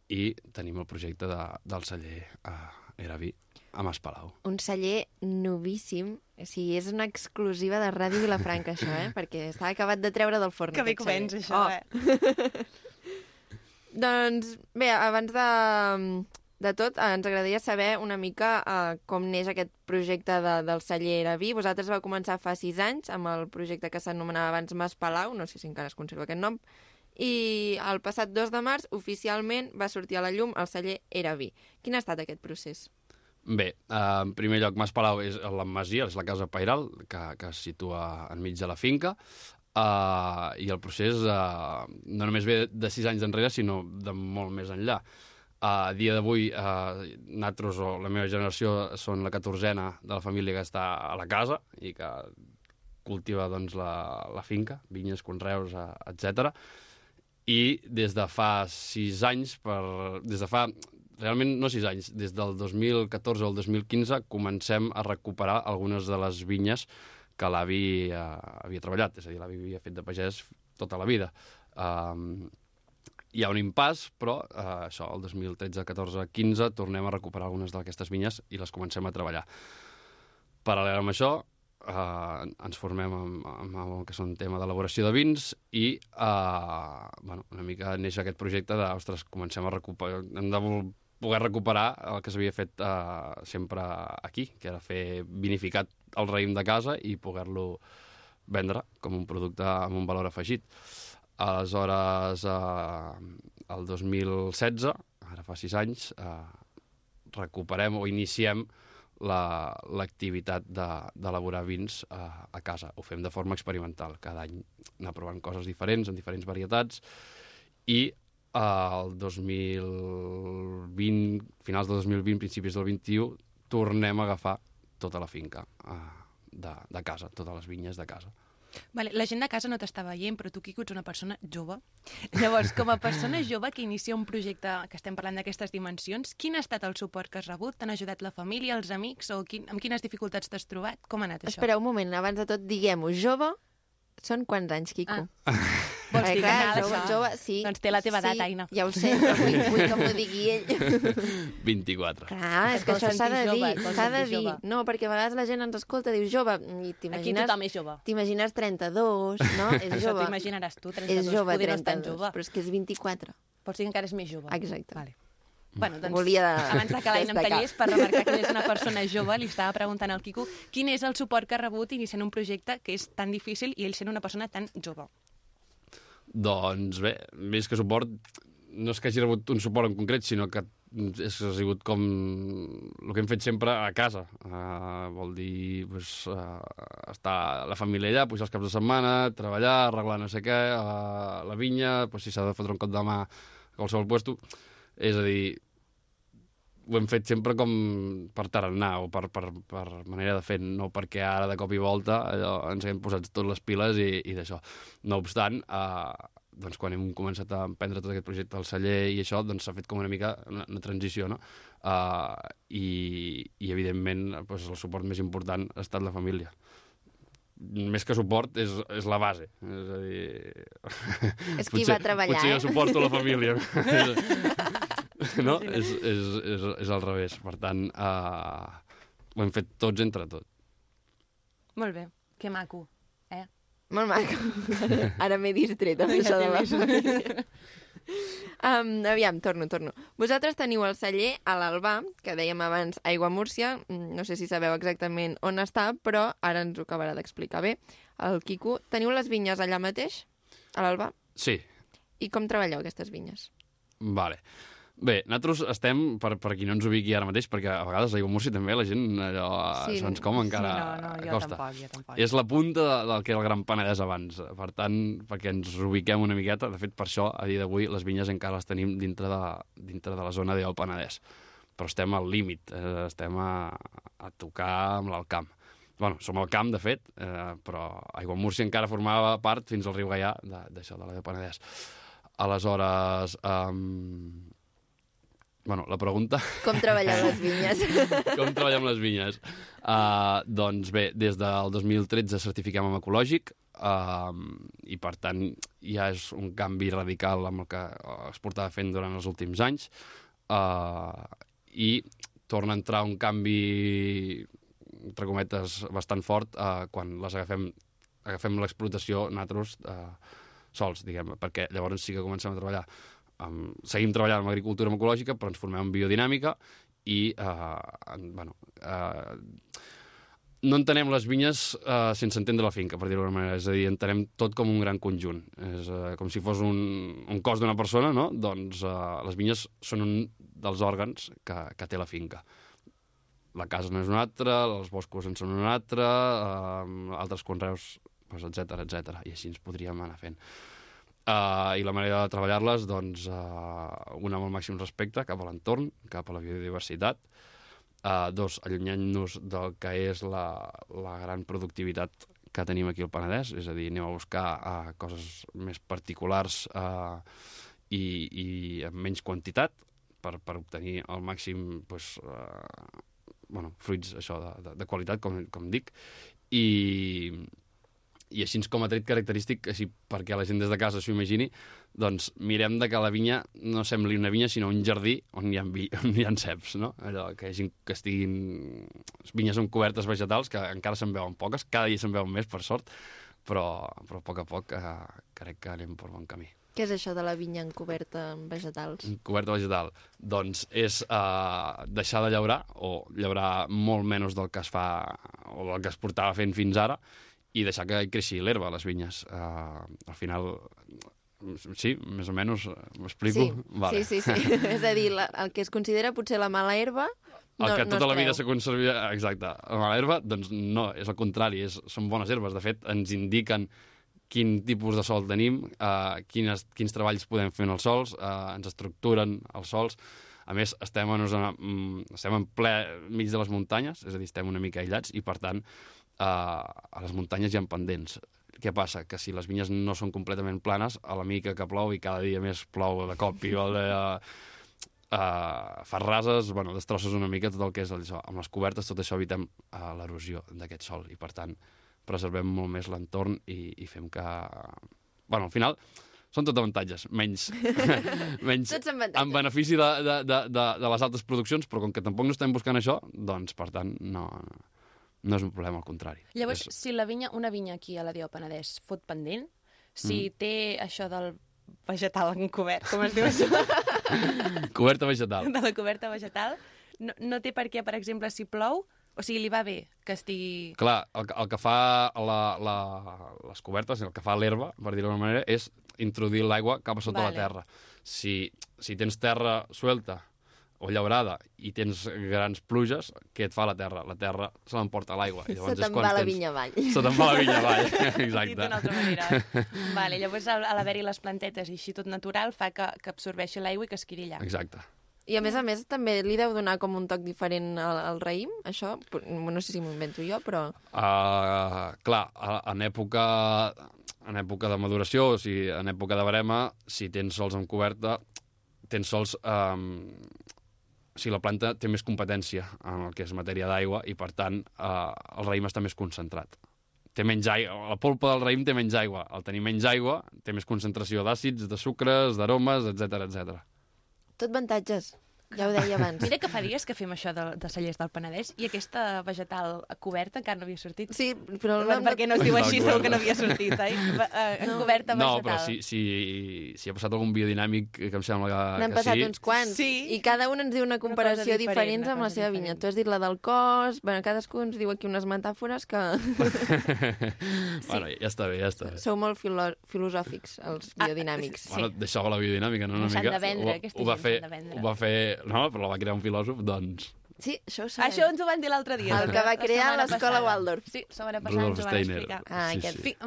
i tenim el projecte de, del celler uh, Eraví a Mas Palau. Un celler novíssim. O sigui, és una exclusiva de Ràdio Vilafranca, això, eh? Perquè està acabat de treure del forn. Que bé celler. això, Oh. eh? *laughs* Doncs, bé, abans de, de tot, eh, ens agradaria saber una mica eh, com neix aquest projecte de, del celler Eraví. Vosaltres vau començar fa sis anys amb el projecte que s'anomenava abans Mas Palau, no sé si encara es conserva aquest nom, i el passat 2 de març, oficialment, va sortir a la llum el celler Eraví. Quin ha estat aquest procés? Bé, eh, en primer lloc, Mas Palau és la masia, és la casa pairal, que, que es situa enmig de la finca, eh, i el procés eh, no només ve de sis anys enrere, sinó de molt més enllà. A dia d'avui, eh, nosaltres o la meva generació són la catorzena de la família que està a la casa i que cultiva doncs, la, la finca, vinyes, conreus, eh, etc. I des de fa sis anys, per, des de fa realment no sis anys, des del 2014 al 2015 comencem a recuperar algunes de les vinyes que l'avi eh, havia treballat, és a dir, l'avi havia fet de pagès tota la vida. Um, hi ha un impàs, però eh, això, el 2013, 14, 15 tornem a recuperar algunes d'aquestes vinyes i les comencem a treballar. Paral·lel amb això, eh, ens formem amb, amb, el que són tema d'elaboració de vins i eh, bueno, una mica neix aquest projecte de, ostres, comencem a recuperar, hem de poder recuperar el que s'havia fet eh, sempre aquí, que era fer vinificat el raïm de casa i poder-lo vendre com un producte amb un valor afegit. Aleshores, eh, el 2016, ara fa sis anys, eh, recuperem o iniciem la- l'activitat la, d'elaborar vins a, a casa. Ho fem de forma experimental. Cada any anar provant coses diferents, amb diferents varietats, i eh, el 2020, finals del 2020, principis del 21, tornem a agafar tota la finca eh, de, de casa, totes les vinyes de casa. Vale, la gent de casa no t'està veient, però tu, Quico, ets una persona jove. Llavors, com a persona *laughs* jove que inicia un projecte que estem parlant d'aquestes dimensions, quin ha estat el suport que has rebut? T'han ajudat la família, els amics, o quin, amb quines dificultats t'has trobat? Com ha anat això? Espera un moment, abans de tot, diguem-ho, jove, són quants anys, Quico? Ah. *laughs* Vols Eh, dir que clar, cal, jove, això? jove, sí. Doncs té la teva edat, sí, Aina. Ja ho sé, però vull, vull que m'ho digui ell. *laughs* 24. Clar, és que això s'ha de dir, s'ha de dir. No, perquè a vegades la gent ens escolta, diu jove, i Aquí t'imagines... tothom és jove. T'imagines 32, no? *laughs* És Això jove. t'ho imaginaràs tu, 32. És jove, Poder no és tan 32, jove. però és que és 24. Vols dir que encara és més jove. Exacte. Vale. Bueno, doncs, Volia abans de que l'Aina em tallés per remarcar que és una persona jove, li estava preguntant al Quico quin és el suport que ha rebut iniciant un projecte que és tan difícil i ell sent una persona tan jove. Doncs bé, més que suport, no és que hagi rebut un suport en concret, sinó que és, ha sigut com el que hem fet sempre a casa. Uh, vol dir pues, uh, estar la família allà, pujar els caps de setmana, treballar, arreglar no sé què, uh, la vinya, pues, si s'ha de fotre un cop de mà a qualsevol puesto. És a dir, ho hem fet sempre com per tarannà o per, per, per manera de fer, no perquè ara de cop i volta allò, ens hem posat tot les piles i, i d'això. No obstant, eh, doncs quan hem començat a emprendre tot aquest projecte del celler i això, doncs s'ha fet com una mica una, una transició, no? Uh, i, I, evidentment, doncs, el suport més important ha estat la família més que suport, és, és la base. És a dir... És qui potser, va treballar, potser eh? jo suporto la família. *laughs* *laughs* *laughs* no? És, és, és, és al revés. Per tant, uh, ho hem fet tots entre tot. Molt bé. Que maco. Eh? Molt maco. *laughs* Ara m'he distret amb això de la família. Um, aviam, torno, torno. Vosaltres teniu el celler a l'Albà, que dèiem abans Aigua Múrcia, mm, no sé si sabeu exactament on està, però ara ens ho acabarà d'explicar bé. El Quico, teniu les vinyes allà mateix, a l'Albà? Sí. I com treballeu aquestes vinyes? Vale. Bé, nosaltres estem, per, per qui no ens ubiqui ara mateix, perquè a vegades a Múrcia també la gent allò, sí. segons com encara sí, no, no, costa. tampoc, tampoc. És la punta de, del que era el Gran Penedès abans. Per tant, perquè ens ubiquem una miqueta, de fet, per això, a dia d'avui, les vinyes encara les tenim dintre de, dintre de la zona del Penedès. Però estem al límit, eh, estem a, a tocar amb l'Alcamp. bueno, som al camp, de fet, eh, però Aigua Múrcia encara formava part fins al riu Gaià d'això, de, de la de Penedès. Aleshores, eh, Bueno, la pregunta... Com treballeu les *laughs* vinyes? Com treballem les vinyes? Uh, doncs bé, des del 2013 certifiquem amb ecològic uh, i per tant ja és un canvi radical amb el que es portava fent durant els últims anys uh, i torna a entrar un canvi entre cometes bastant fort uh, quan les agafem agafem l'explotació nosaltres uh, sols, diguem perquè llavors sí que comencem a treballar um, seguim treballant amb agricultura ecològica, però ens formem en biodinàmica i, uh, en, bueno, uh, no entenem les vinyes uh, sense entendre la finca, per dir-ho d'alguna manera. És a dir, entenem tot com un gran conjunt. És uh, com si fos un, un cos d'una persona, no? Doncs uh, les vinyes són un dels òrgans que, que té la finca. La casa és una altra, els boscos en són una altra, uh, altres conreus, etc doncs, etc. I així ens podríem anar fent. Uh, I la manera de treballar-les, doncs, uh, una amb el màxim respecte cap a l'entorn, cap a la biodiversitat, uh, dos, allunyant-nos del que és la, la gran productivitat que tenim aquí al Penedès, és a dir, anem a buscar uh, coses més particulars uh, i, i amb menys quantitat per, per obtenir el màxim pues, uh, bueno, fruits això de, de, de qualitat, com, com dic, i, i així com a tret característic, així perquè la gent des de casa s'ho imagini, doncs mirem de que la vinya no sembli una vinya, sinó un jardí on hi ha, vi, *laughs* on hi ha ceps, no? Allò, que, hagin, que estiguin... Les vinyes són cobertes vegetals, que encara se'n veuen poques, cada dia se'n veuen més, per sort, però, però a poc a poc eh, crec que anem per bon camí. Què és això de la vinya encoberta amb vegetals? Coberta vegetal. Doncs és eh, deixar de llaurar, o llaurar molt menys del que es fa, o del que es portava fent fins ara, i deixar que creixi l'herba a les vinyes. Uh, al final, sí, més o menys, m'explico? Sí, vale. sí, sí, sí. *laughs* és a dir, la, el que es considera potser la mala herba no, el que tota no la vida s'ha conservat, exacte, la mala herba, doncs no, és el contrari, és, són bones herbes. De fet, ens indiquen quin tipus de sol tenim, uh, quines, quins treballs podem fer en els sols, uh, ens estructuren els sols. A més, estem en, una, mm, estem en ple mig de les muntanyes, és a dir, estem una mica aïllats, i per tant, a les muntanyes hi ha pendents. Què passa? Que si les vinyes no són completament planes, a la mica que plou i cada dia més plou de cop i vol de, uh, fas rases, bueno, destrosses una mica tot el que és això. Amb les cobertes tot això evitem uh, l'erosió d'aquest sol i, per tant, preservem molt més l'entorn i, i fem que... Bueno, al final, són tot avantatges, menys, *laughs* menys en benefici de, de, de, de, de les altres produccions, però com que tampoc no estem buscant això, doncs, per tant, no, no és un problema, al contrari. Llavors, és... si la vinya, una vinya aquí a la Dió Penedès fot pendent, si mm. té això del vegetal encobert, com es diu això? *laughs* coberta vegetal. De la coberta vegetal, no, no té per què, per exemple, si plou, o sigui, li va bé que estigui... Clar, el, el que fa la, la, les cobertes, el que fa l'herba, per dir-ho d'alguna manera, és introduir l'aigua cap a sota vale. la terra. Si, si tens terra suelta o llaurada i tens grans pluges, què et fa la terra? La terra se l'emporta l'aigua. Se te'n va la vinya avall. Se te'n va la vinya avall, exacte. Dit d'una altra manera. vale, llavors, a l'haver-hi les plantetes i així tot natural, fa que, que absorbeixi l'aigua i que es quedi allà. Exacte. I a més a més també li deu donar com un toc diferent al, al raïm, això? No sé si m'ho invento jo, però... Uh, clar, a- en època, en època de maduració, o sigui, en època de barema, si tens sols amb coberta, tens sols... Um, sigui, la planta té més competència en el que és matèria d'aigua i, per tant, uh, el raïm està més concentrat. Té menys aigua. La polpa del raïm té menys aigua. Al tenir menys aigua, té més concentració d'àcids, de sucres, d'aromes, etc etc. Tot avantatges, ja ho deia abans. Mira que fa dies que fem això de, de cellers del Penedès i aquesta vegetal coberta encara no havia sortit. Sí, però... Per, perquè no es diu No, així, segur que no havia sortit, eh? eh No. Coberta No, vegetal. però si, si, si ha passat algun biodinàmic que em sembla que, N'han que passat sí, uns quants. Sí. I cada un ens diu una comparació diferent, diferent una amb la seva diferent. vinya. Tu has dit la del cos... Bueno, cadascú ens diu aquí unes metàfores que *laughs* bueno, ja està bé, ja està bé. sou molt filo filosòfics, els Ah, biodinàmics. sí. Bueno, deixava la biodinàmica, no? Una No s'han mica. de vendre, ho, aquesta ho va gent fer, s'han de vendre. Ho va fer... No, però la va crear un filòsof, doncs... Sí, això ho sabem. Això ens ho van dir l'altre dia. El que va crear l'escola. Waldorf. Sí, la setmana passada Rudolf ens ho van Steiner. explicar. Ah, sí, aquest. sí.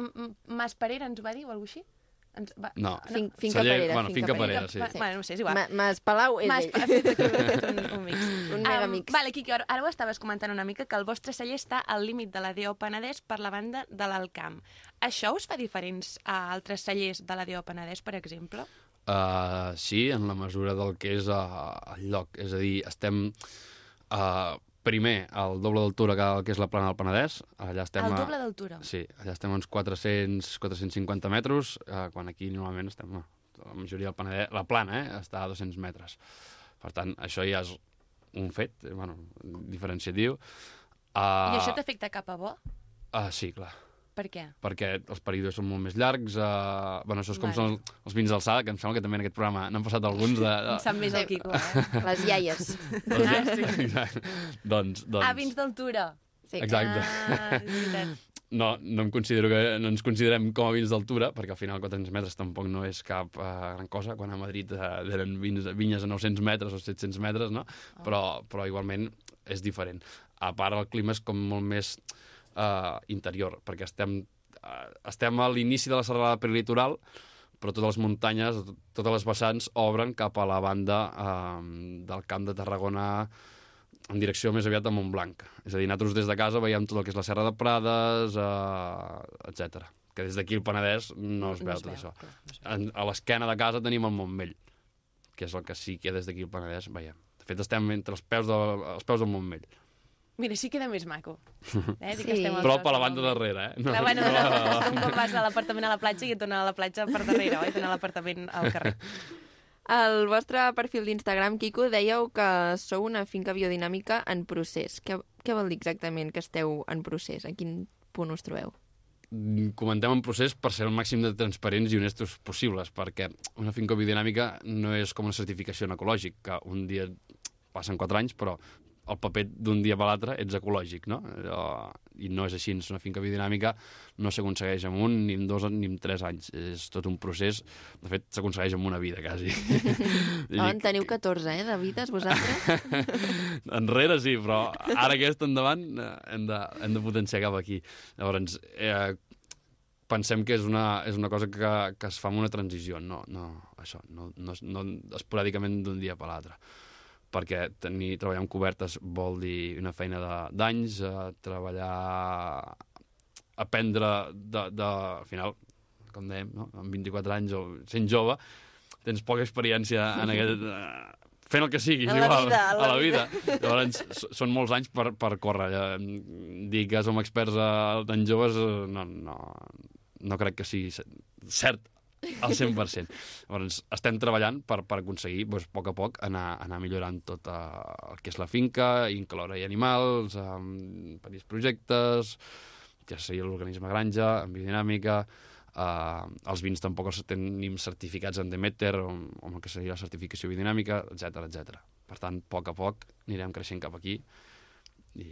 Mas Parera ens ho va dir o alguna cosa així? Ens va... No. Fin, finca Celler- Parera. bueno, Finca Parera, sí. Va- Bueno, no sé, és igual. Ma, Mas Palau és Mas, ell. un, un *laughs* mix. Un megamix. vale, Quiqui, ara, ara ho estaves comentant una mica, que el vostre celler està al límit de la DO Penedès per la banda de l'Alcamp. Això us fa diferents a altres cellers de la DO Penedès, per exemple? Uh, sí, en la mesura del que és uh, el lloc. És a dir, estem uh, primer al doble d'altura que el que és la plana del Penedès. Allà estem el a- doble d'altura. Sí, allà estem a uns 400, 450 metres, eh, quan aquí normalment estem, a la majoria del Penedès, la plana, eh, està a 200 metres. Per tant, això ja és un fet, bueno, diferenciatiu. Uh, I això t'afecta cap a bo? Uh, sí, clar, Per què? perquè els períodes són molt més llargs. Uh, bueno, això és com Vale. són els, els vins d'alçada, que em sembla que també en aquest programa n'han passat alguns de... Em sap més el Quico, eh? *laughs* Les iaies. doncs, Ah, sí. exacte. doncs, doncs, Ah, vins d'altura. Sí. Exacte. Ah, és veritat. no, no, em considero que, no ens considerem com a vins d'altura, perquè al final 400 metres tampoc no és cap uh, gran cosa, quan a Madrid uh, eren vins, vinyes a 900 metres o 700 metres, no? Però, però igualment és diferent. A part, el clima és com molt més uh, interior, perquè estem, uh, estem a l'inici de la serralada prelitoral, però totes les muntanyes, totes les vessants obren cap a la banda uh, del camp de Tarragona en direcció més aviat a Montblanc. És a dir, nosaltres des de casa veiem tot el que és la Serra de Prades, eh, etc. Que des d'aquí el Penedès no es No veu es tot veu, això. no veu. A l'esquena de casa tenim el Montmell, que és el que sí que des d'aquí el Penedès veiem. De fet, estem entre els peus, de, els peus del Montmell. Mira, sí queda més maco. Eh? Sí. que estem Però per la banda darrere, eh? Clar, bueno, no, és com quan vas a l'apartament a la platja i et donen a la platja per darrere, oi? Et donen a l'apartament al carrer. Al vostre perfil d'Instagram, Quico, dèieu que sou una finca biodinàmica en procés. Què, què vol dir exactament que esteu en procés? A quin punt us trobeu? comentem en procés per ser el màxim de transparents i honestos possibles, perquè una finca biodinàmica no és com una certificació en ecològic, que un dia passen quatre anys, però el paper d'un dia per l'altre ets ecològic, no? Allò, I no és així, una finca biodinàmica no s'aconsegueix en un, ni en dos, ni en tres anys. És tot un procés, de fet, s'aconsegueix en una vida, quasi. *laughs* Oh, en teniu 14, eh, de vides, vosaltres? *laughs* Enrere sí, però ara aquest endavant eh, hem de, hem de potenciar cap aquí. Llavors, eh, pensem que és una, és una cosa que, que es fa amb una transició, no, no això, no, no, no esporàdicament d'un dia per l'altre perquè tenir, treballar amb cobertes vol dir una feina d'anys, eh, treballar, aprendre de, de, al final, com dèiem, no? amb 24 anys o sent jove, tens poca experiència en aquest... *laughs* Eh, fent el que sigui, la igual, vida, en a la la vida. *laughs* Llavors, s- són molts anys per, per córrer. Eh, Dir que som experts eh, tan joves, eh, no, no, no crec que sigui cert al 100%. Llavors, estem treballant per, per aconseguir, doncs, a poc a poc, anar, anar millorant tot eh, el que és la finca, incloure-hi animals, eh, petits projectes, ja sigui l'organisme granja, amb biodinàmica, eh, els vins tampoc els tenim certificats en Demeter o, o amb el que seria la certificació biodinàmica, etc etc. Per tant, a poc a poc anirem creixent cap aquí i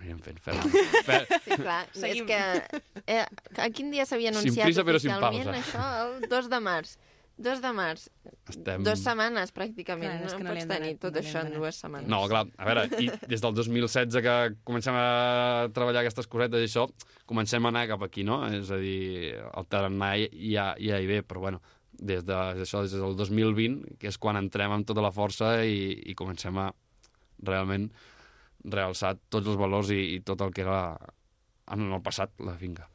anirem fent. Fer, *laughs* fer, Sí, clar. *laughs* Seguim. És que... Eh, a quin dia s'havia Sin anunciat prisa, però sin oficialment pausa. això? El 2 de març. 2 de març. estem... Dues setmanes, pràcticament. Clar, no que no li pots tenir donat- tot no això en dues setmanes. No, clar, a veure, i des del 2016 que comencem a treballar aquestes cosetes i això, comencem a anar cap aquí, no? És a dir, el tarannà ja, ja hi ve, però bueno, des de, això, des del 2020, que és quan entrem amb tota la força i, i comencem a realment realçar tots els valors i, i tot el que era en el passat la finca.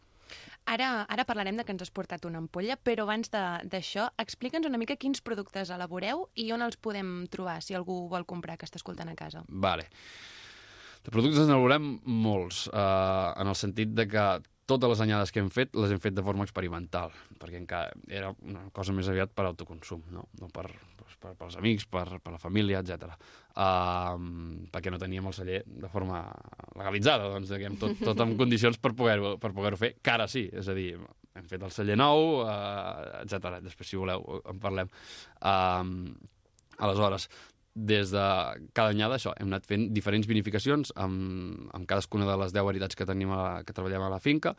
Ara, ara parlarem de que ens has portat una ampolla, però abans de- d'això, explica'ns una mica quins productes elaboreu i on els podem trobar, si algú vol comprar que està escoltant a casa. Vale. De productes veurem molts, eh, en el sentit de que totes les anyades que hem fet les hem fet de forma experimental, perquè encara era una cosa més aviat per autoconsum, no, no per, doncs, per, pels amics, per, per la família, etc. Uh, perquè no teníem el celler de forma legalitzada, doncs, diguem, tot, tot en *laughs* condicions per poder-ho per poder fer, que ara sí, és a dir, hem fet el celler nou, uh, etc. Després, si voleu, en parlem. Uh, aleshores, des de cada anyada, això, hem anat fent diferents vinificacions amb, amb cadascuna de les 10 varietats que tenim a la, que treballem a la finca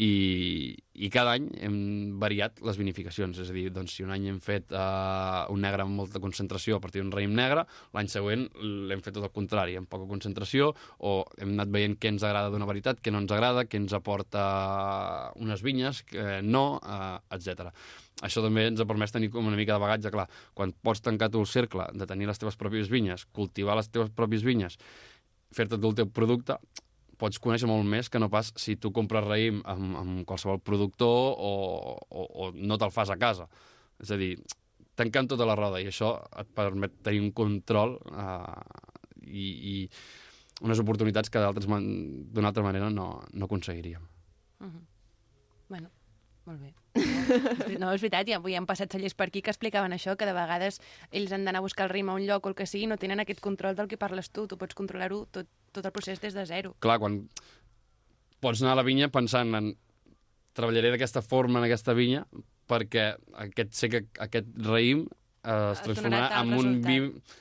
i, i cada any hem variat les vinificacions, és a dir, doncs, si un any hem fet uh, un negre amb molta concentració a partir d'un raïm negre, l'any següent l'hem fet tot el contrari, amb poca concentració, o hem anat veient què ens agrada d'una varietat, què no ens agrada, què ens aporta unes vinyes, què no, uh, etc. Això també ens ha permès tenir com una mica de bagatge, clar, quan pots tancar tu el cercle de tenir les teves pròpies vinyes, cultivar les teves pròpies vinyes, fer-te tu el teu producte, pots conèixer molt més que no pas si tu compres raïm amb, amb qualsevol productor o, o, o no te'l fas a casa. És a dir, tancant tota la roda i això et permet tenir un control eh, i, i unes oportunitats que d'una altra manera no, no aconseguiríem. Bueno, molt bé. No, és veritat, ja avui han passat cellers per aquí que explicaven això, que de vegades ells han d'anar a buscar el rim a un lloc o el que sigui, no tenen aquest control del que parles tu, tu pots controlar-ho tot, tot el procés des de zero. Clar, quan pots anar a la vinya pensant en treballaré d'aquesta forma en aquesta vinya perquè aquest, sé que aquest raïm eh, es transformarà en un vi...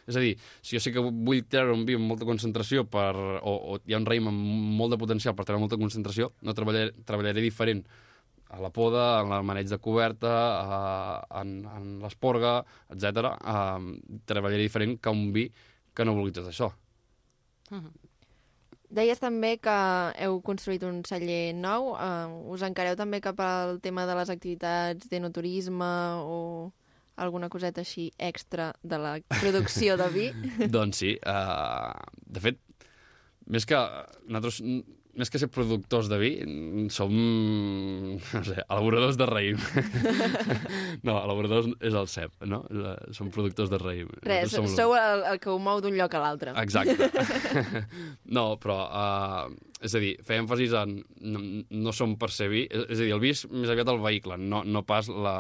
És a dir, si jo sé que vull treure un vi amb molta concentració per, o, o hi ha un raïm amb molt de potencial per treure molta concentració, no treballaré, treballaré diferent a la poda, en el maneig de coberta, a, en, en l'esporga, etc. Uh, treballaré diferent que un vi que no vulgui tot això. Deies també que heu construït un celler nou. Uh, us encareu també cap al tema de les activitats d'enoturisme o alguna coseta així extra de la producció de vi? *laughs* doncs sí. Uh, de fet, més que nosaltres, més que ser productors de vi, som, no sé, elaboradors de raïm. *laughs* no, elaboradors és el CEP, no? Som productors de raïm. Res, som- sou el, el que ho mou d'un lloc a l'altre. Exacte. *laughs* no, però, uh, és a dir, fer èmfasis en... No, no som per ser vi, és, és a dir, el vi és més aviat el vehicle, no, no pas la,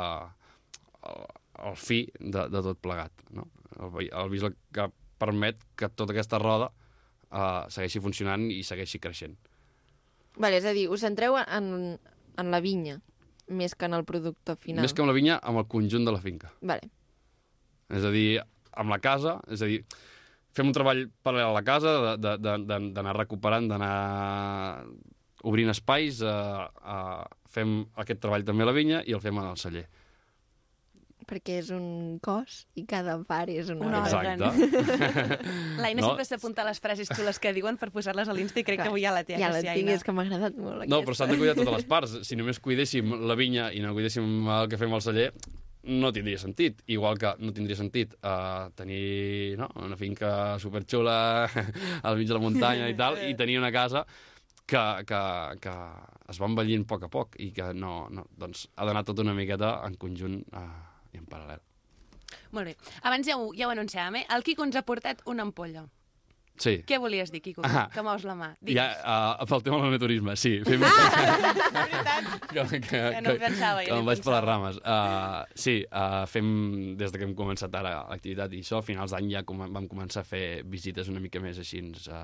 el, el fi de, de tot plegat. No? El, el vi és el que permet que tota aquesta roda uh, segueixi funcionant i segueixi creixent. Vale, és a dir, us centreu en, en la vinya més que en el producte final. Més que amb la vinya, amb el conjunt de la finca. Vale. És a dir, amb la casa, és a dir, fem un treball paral·lel a la casa, d'anar recuperant, d'anar obrint espais, eh, eh, fem aquest treball també a la vinya i el fem al celler. Perquè és un cos i cada part és una... Un òrgan. *laughs* L'Aina No. sempre s'apunta a les frases xules que diuen per posar-les a l'Insta i crec que avui ja la té. Ja la tinc, Aina? és que m'ha agradat molt No, aquesta. però s'han de cuidar totes les parts. Si només cuidéssim la vinya i no cuidéssim el que fem al celler, no tindria sentit. Igual que no tindria sentit uh, tenir no, una finca superxula *laughs* al mig de la muntanya i tal, i tenir una casa que, que, que es va envellint a poc a poc i que no, no doncs ha d'anar tot una miqueta en conjunt uh, i en paral·lel. Molt bé. Abans ja ho, ja ho anunciàvem, eh? El Quico ens ha portat una ampolla. Sí. Què volies dir, Quico? Ah. Que mous la mà. Ja, Digues. uh, pel tema del naturisme, sí. Fem... *laughs* que, que, Que no em pensava, ja que em vaig per les rames. Uh, sí, uh, fem, des de que hem començat ara l'activitat i això, a finals d'any ja com vam començar a fer visites una mica més així uh,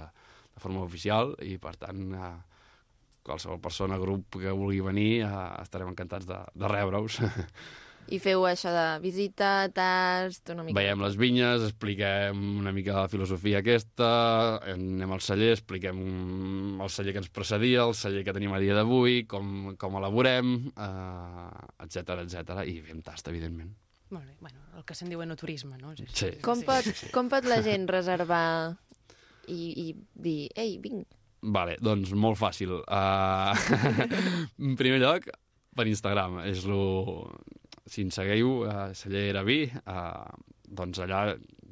de forma oficial i, per tant, uh, qualsevol persona, grup que vulgui venir, uh, estarem encantats de, de rebre-us. *laughs* I feu això de visita, tast, una mica... Veiem les vinyes, expliquem una mica la filosofia aquesta, anem al celler, expliquem el celler que ens precedia, el celler que tenim a dia d'avui, com, com elaborem, eh, etc etc i fem tast, evidentment. Molt bé. Bueno, el que se'n diu enoturisme, no? Sí. Sí. Com, pot, com pot la *laughs* gent reservar i, i dir, ei, vinc? Vale, doncs molt fàcil. Uh, *laughs* en primer lloc, per Instagram. És lo... si ens seguiu, uh, celler era vi, uh, doncs allà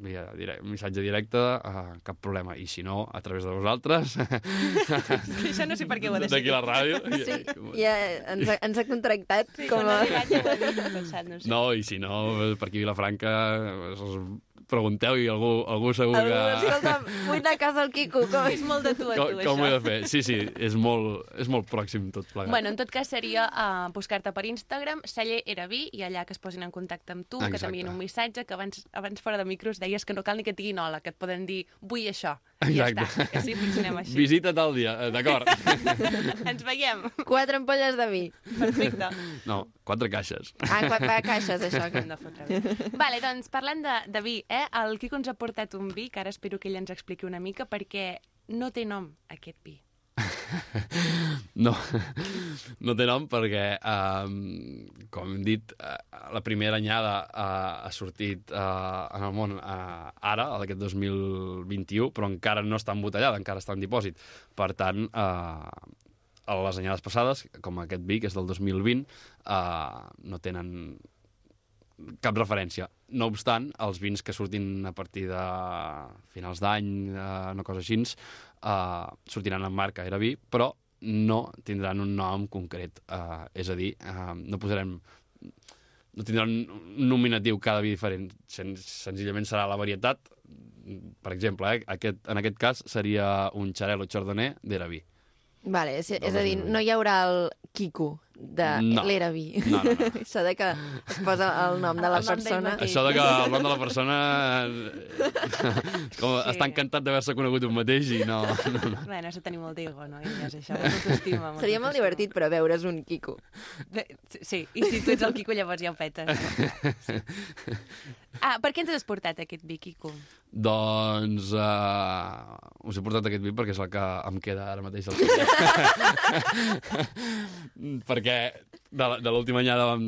via direct, missatge directe, uh, cap problema. I si no, a través de vosaltres, *laughs* Això no sé per què ho ha d'aquí a la ràdio... Sí, ja ens ha, ens ha contractat Sí, com a... ja ho dit, pensat, no sé. No, i si no, per aquí a Vilafranca, us pregunteu i algú, algú segur Algú, que... escolta, vull anar a casa del Quico. Com... És molt de tu a tu, Com, com ho he això. de fer? Sí, sí, és molt, és molt pròxim tot plegat. Bueno, en tot cas seria uh, buscar-te per Instagram, celler era vi, i allà que es posin en contacte amb tu, que Exacte. t'envien un missatge, que abans, abans fora de micros deies que no cal ni que et diguin hola, que et poden dir vull això. I ja Exacte. està, que sí, funcionem així. Visita tal dia, eh, d'acord. *laughs* Ens veiem. Quatre ampolles de vi. Perfecte. No, quatre caixes. Ah, quatre caixes, això. Hem de fotre. *laughs* Vale, doncs parlant de, de vi, eh? el Quico ens ha portat un vi, que ara espero que ell ens expliqui una mica, perquè no té nom, aquest vi. *laughs* No, no té nom perquè, um, com hem dit, uh, la primera anyada uh, ha sortit uh, en el món uh, ara, aquest 2021, però encara no està embotellada, encara està en dipòsit. Per tant, uh, a les anyades passades, com aquest vi, que és del 2020, uh, no tenen cap referència. No obstant, els vins que surtin a partir de finals d'any, eh, una cosa així, eh, sortiran en marca Era vi, però no tindran un nom concret. Eh, és a dir, eh, no posarem no tindran un nominatiu cada vi diferent. Sen senzillament serà la varietat. Per exemple, eh, aquest, en aquest cas seria un Xarel·lo Chardonnay d'Era vi. Vale, és, és a dir, no hi haurà el Quico de No. l'era vi. No, no, no. *laughs* Això de que es posa el nom de la El d'ell persona. Això de que el nom de la *laughs* persona eh, com, Sí. està encantat d'haver-se conegut un mateix i no, no, no. Bé, no sé tenir molt d'ego, no? I és això, autoestima. molta Seria molt divertit, però veure's un Quico. Sí, i si tu ets el Quico llavors ja ho petes. Sí. *laughs* Ah, per què ens has portat aquest vi, Quico? Doncs uh, us he portat aquest vi perquè és el que em queda ara mateix celler. Perquè de, l'última anyada vam...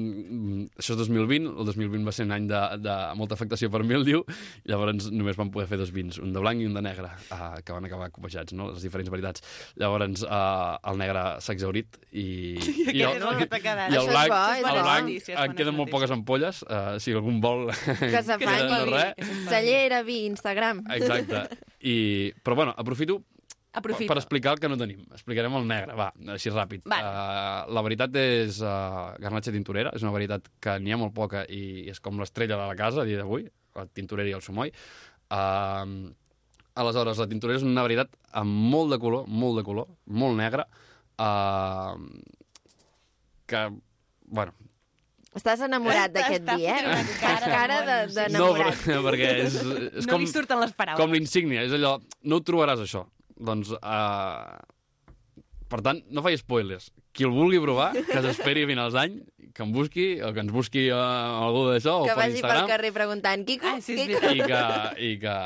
Això és 2020, el 2020 va ser un any de, de molta afectació per mildiu, i llavors només vam poder fer dos vins, un de blanc i un de negre, uh, que van acabar copejats, no? les diferents varietats. Llavors uh, el negre s'ha exaurit i, i, és el i Això el blanc, bo, el blanc en queden molt poques ampolles, uh, si algun vol... Que. Que se'n Cellera, vi, Instagram. Exacte. I, però bueno, aprofito Aprofita. per explicar el que no tenim. Explicarem el negre, va, així ràpid. Vale. Uh, la veritat és uh, garnatxa tintorera, és una varietat que n'hi ha molt poca i és com l'estrella de la casa a dia d'avui, la tintorera i el sumoll. Uh, aleshores, la tintorera és una varietat amb molt de color, molt de color, molt negra, uh, que, bueno, Estàs enamorat d'aquest vi, eh? Fas cara cara de- d'amor, sí. no, d'enamorat. *laughs* perquè és, és no com, li surten les paraules. com l'insígnia, és allò, no ho trobaràs això. Doncs, uh, per tant, no faig spoilers. Qui el vulgui provar, que s'esperi a finals d'any, que em busqui, o que ens busqui uh, algú d'això, o Que per vagi pel Instagram, carrer preguntant Quico, Ah, sí, Quico. i que, i que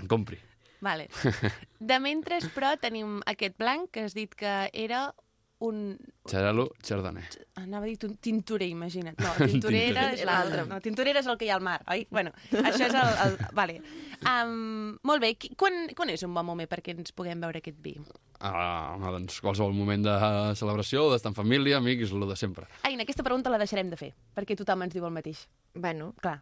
en compri. Vale. De mentre, però, tenim aquest blanc que has dit que era un... Xarelo Chardonnay. Anava a dir tin- tintorer, imagina't. No, *laughs* tintorera és l'altre. No, tintorera és el que hi ha al mar, oi? Bueno, això és el... el *laughs* vale. Um, molt bé. Quan, quan és un bon moment perquè ens puguem veure aquest vi? Ah, home, doncs qualsevol moment de celebració, d'estar en família, amics, el de sempre. Ai, en aquesta pregunta la deixarem de fer, perquè tothom ens diu el mateix. Bueno, Clar,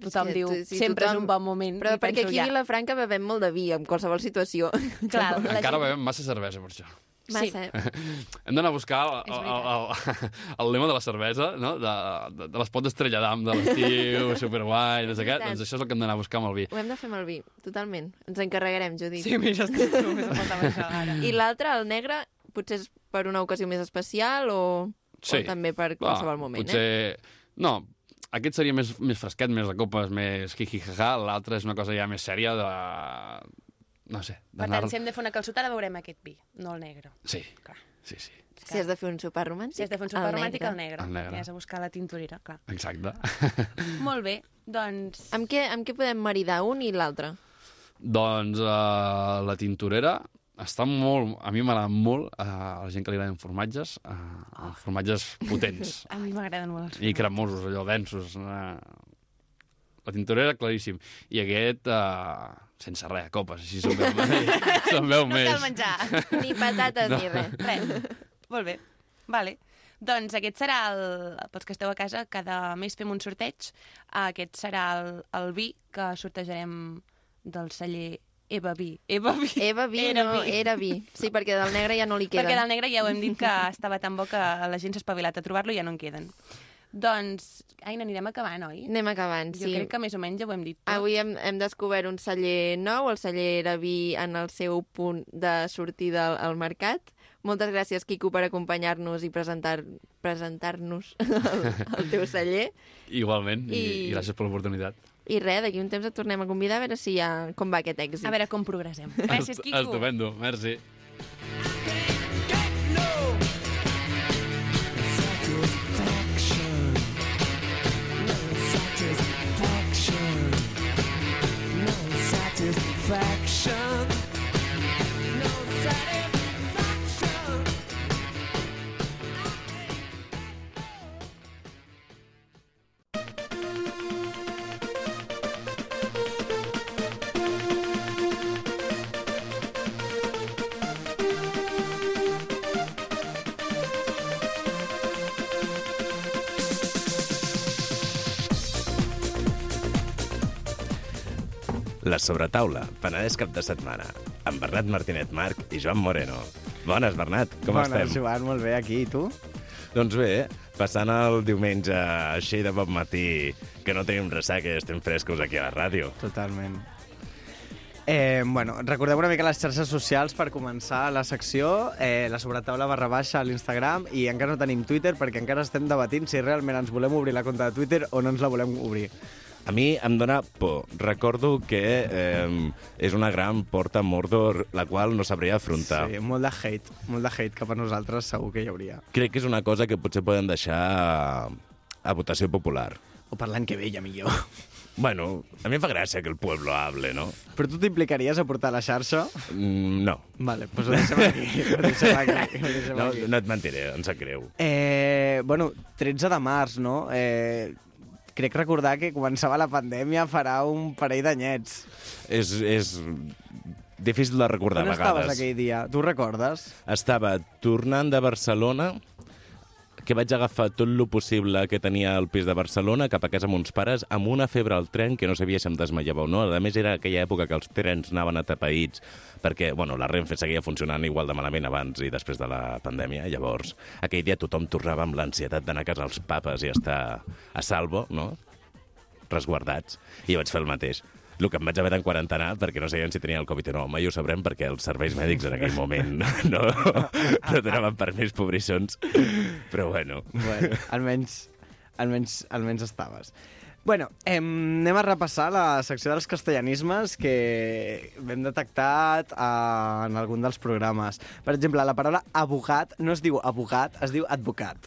tothom Sí, diu, sí, sempre tothom- és un bon moment. però perquè aquí a ja. Vilafranca bevem molt de vi, en qualsevol situació. Clar, la Encara gent- bevem massa cervesa, per això. Massa. *laughs* Hem d'anar a buscar el, el, el, el lema de la cervesa, no? de, de, de l'espot d'Estrella d'Am de l'estiu, *laughs* superguai, no sé què. Doncs això és el que hem d'anar a buscar amb el vi. Ho hem de fer amb el vi, totalment. Ens encarregarem, Judit. Sí, mira, estic tu, més faltava això ara. I l'altre, el negre, potser és per una ocasió més especial o, o també per qualsevol moment, eh? potser... No, aquest seria més, més fresquet, més de copes, més jijijaja. L'altre és una cosa ja més sèria de... No sé, Per tant, si hem de fer una calçotada, veurem aquest vi, no el negre. Sí, Clar. sí, sí. eh? Si has de fer un sopar romàntic, Si has de fer un sopar romàntic, el negre. El negre. I has de buscar la tintorera, clar. Exacte. *laughs* Molt bé, doncs... Amb què, amb què podem maridar un i l'altre? doncs uh, la tintorera està molt... A mi m'agrada molt uh, a la gent que li agraden formatges, uh, formatges potents *laughs* A mi m'agraden molt els i cremosos, allò densos. Uh, la tintorera, claríssim. I aquest, uh, sense res, copes, així se'n veu, *laughs* se'n veu No més. cal menjar. Ni patates ni res. Res. Molt bé. Vale. Doncs aquest serà el... Pels que esteu a casa, cada mes fem un sorteig. Aquest serà el, el vi que sortejarem del celler Eva Vi. Eva Vi. Eva Vi, Era no, vi. era Vi. Sí, perquè del negre ja no li queda. Perquè del negre ja ho hem dit que estava tan bo que la gent s'ha espavilat a trobar-lo i ja no en queden. Doncs, Aina, anirem acabant, oi? Anem acabant, Jo sí. crec que més o menys ja ho hem dit tot. Avui hem, hem descobert un celler nou, el celler Eraví en el seu punt de sortida al, al mercat. Moltes gràcies, Quico, per acompanyar-nos i presentar presentar-nos *laughs* el, el teu celler. Igualment, i, I- i gràcies per l'oportunitat. I res, d'aquí un temps et tornem a convidar a veure si ja, com va aquest èxit. A veure com progressem. *laughs* Gràcies, Quico. Estupendo, merci. La sobretaula, Penedès cap de setmana, amb Bernat Martinet Marc i Joan Moreno. Bones, Bernat, com Bones, estem? Joan, molt bé, aquí, i tu? Doncs bé, passant el diumenge així de bon matí, que no tenim ressaca i estem frescos aquí a la ràdio. Totalment. Eh, bueno, recordeu una mica les xarxes socials per començar la secció, eh, la sobretaula barra baixa a l'Instagram i encara no tenim Twitter perquè encara estem debatint si realment ens volem obrir la compta de Twitter o no ens la volem obrir. A mi em dóna por. Recordo que eh, és una gran porta Mordor, la qual no sabria afrontar. Sí, molt de hate, molt de hate cap a nosaltres segur que hi hauria. Crec que és una cosa que potser podem deixar a, a votació popular. O per l'any que ve ja millor. Bueno, a mi em fa gràcia que el pueblo hable, no? Però tu t'implicaries a portar la xarxa? Mm, no. Vale, doncs ho deixem aquí. Ho deixem aquí. Ho *laughs* deixem No, aquí. no et mentiré, em sap greu. Eh, bueno, 13 de març, no? Eh, crec recordar que començava la pandèmia farà un parell d'anyets. És, és difícil de recordar On a estaves vegades. aquell dia? Tu recordes? Estava tornant de Barcelona, que vaig agafar tot lo possible que tenia al pis de Barcelona cap a casa amb uns pares, amb una febre al tren que no sabia si em desmaiava o no. A més, era aquella època que els trens anaven atapeïts, perquè bueno, la Renfe seguia funcionant igual de malament abans i després de la pandèmia. Llavors, aquell dia tothom tornava amb l'ansietat d'anar a casa als papes i estar a salvo, no? resguardats, i vaig fer el mateix. El que em vaig haver d'enquarentenar perquè no sabien si tenia el Covid o no. Mai ho sabrem perquè els serveis mèdics en aquell moment no, no donaven permís, pobrissons. Però bueno, Bueno, almenys, almenys, almenys estaves. Bueno, em, anem a repassar la secció dels castellanismes que hem detectat eh, en algun dels programes. Per exemple, la paraula abogat no es diu abogat, es diu advocat.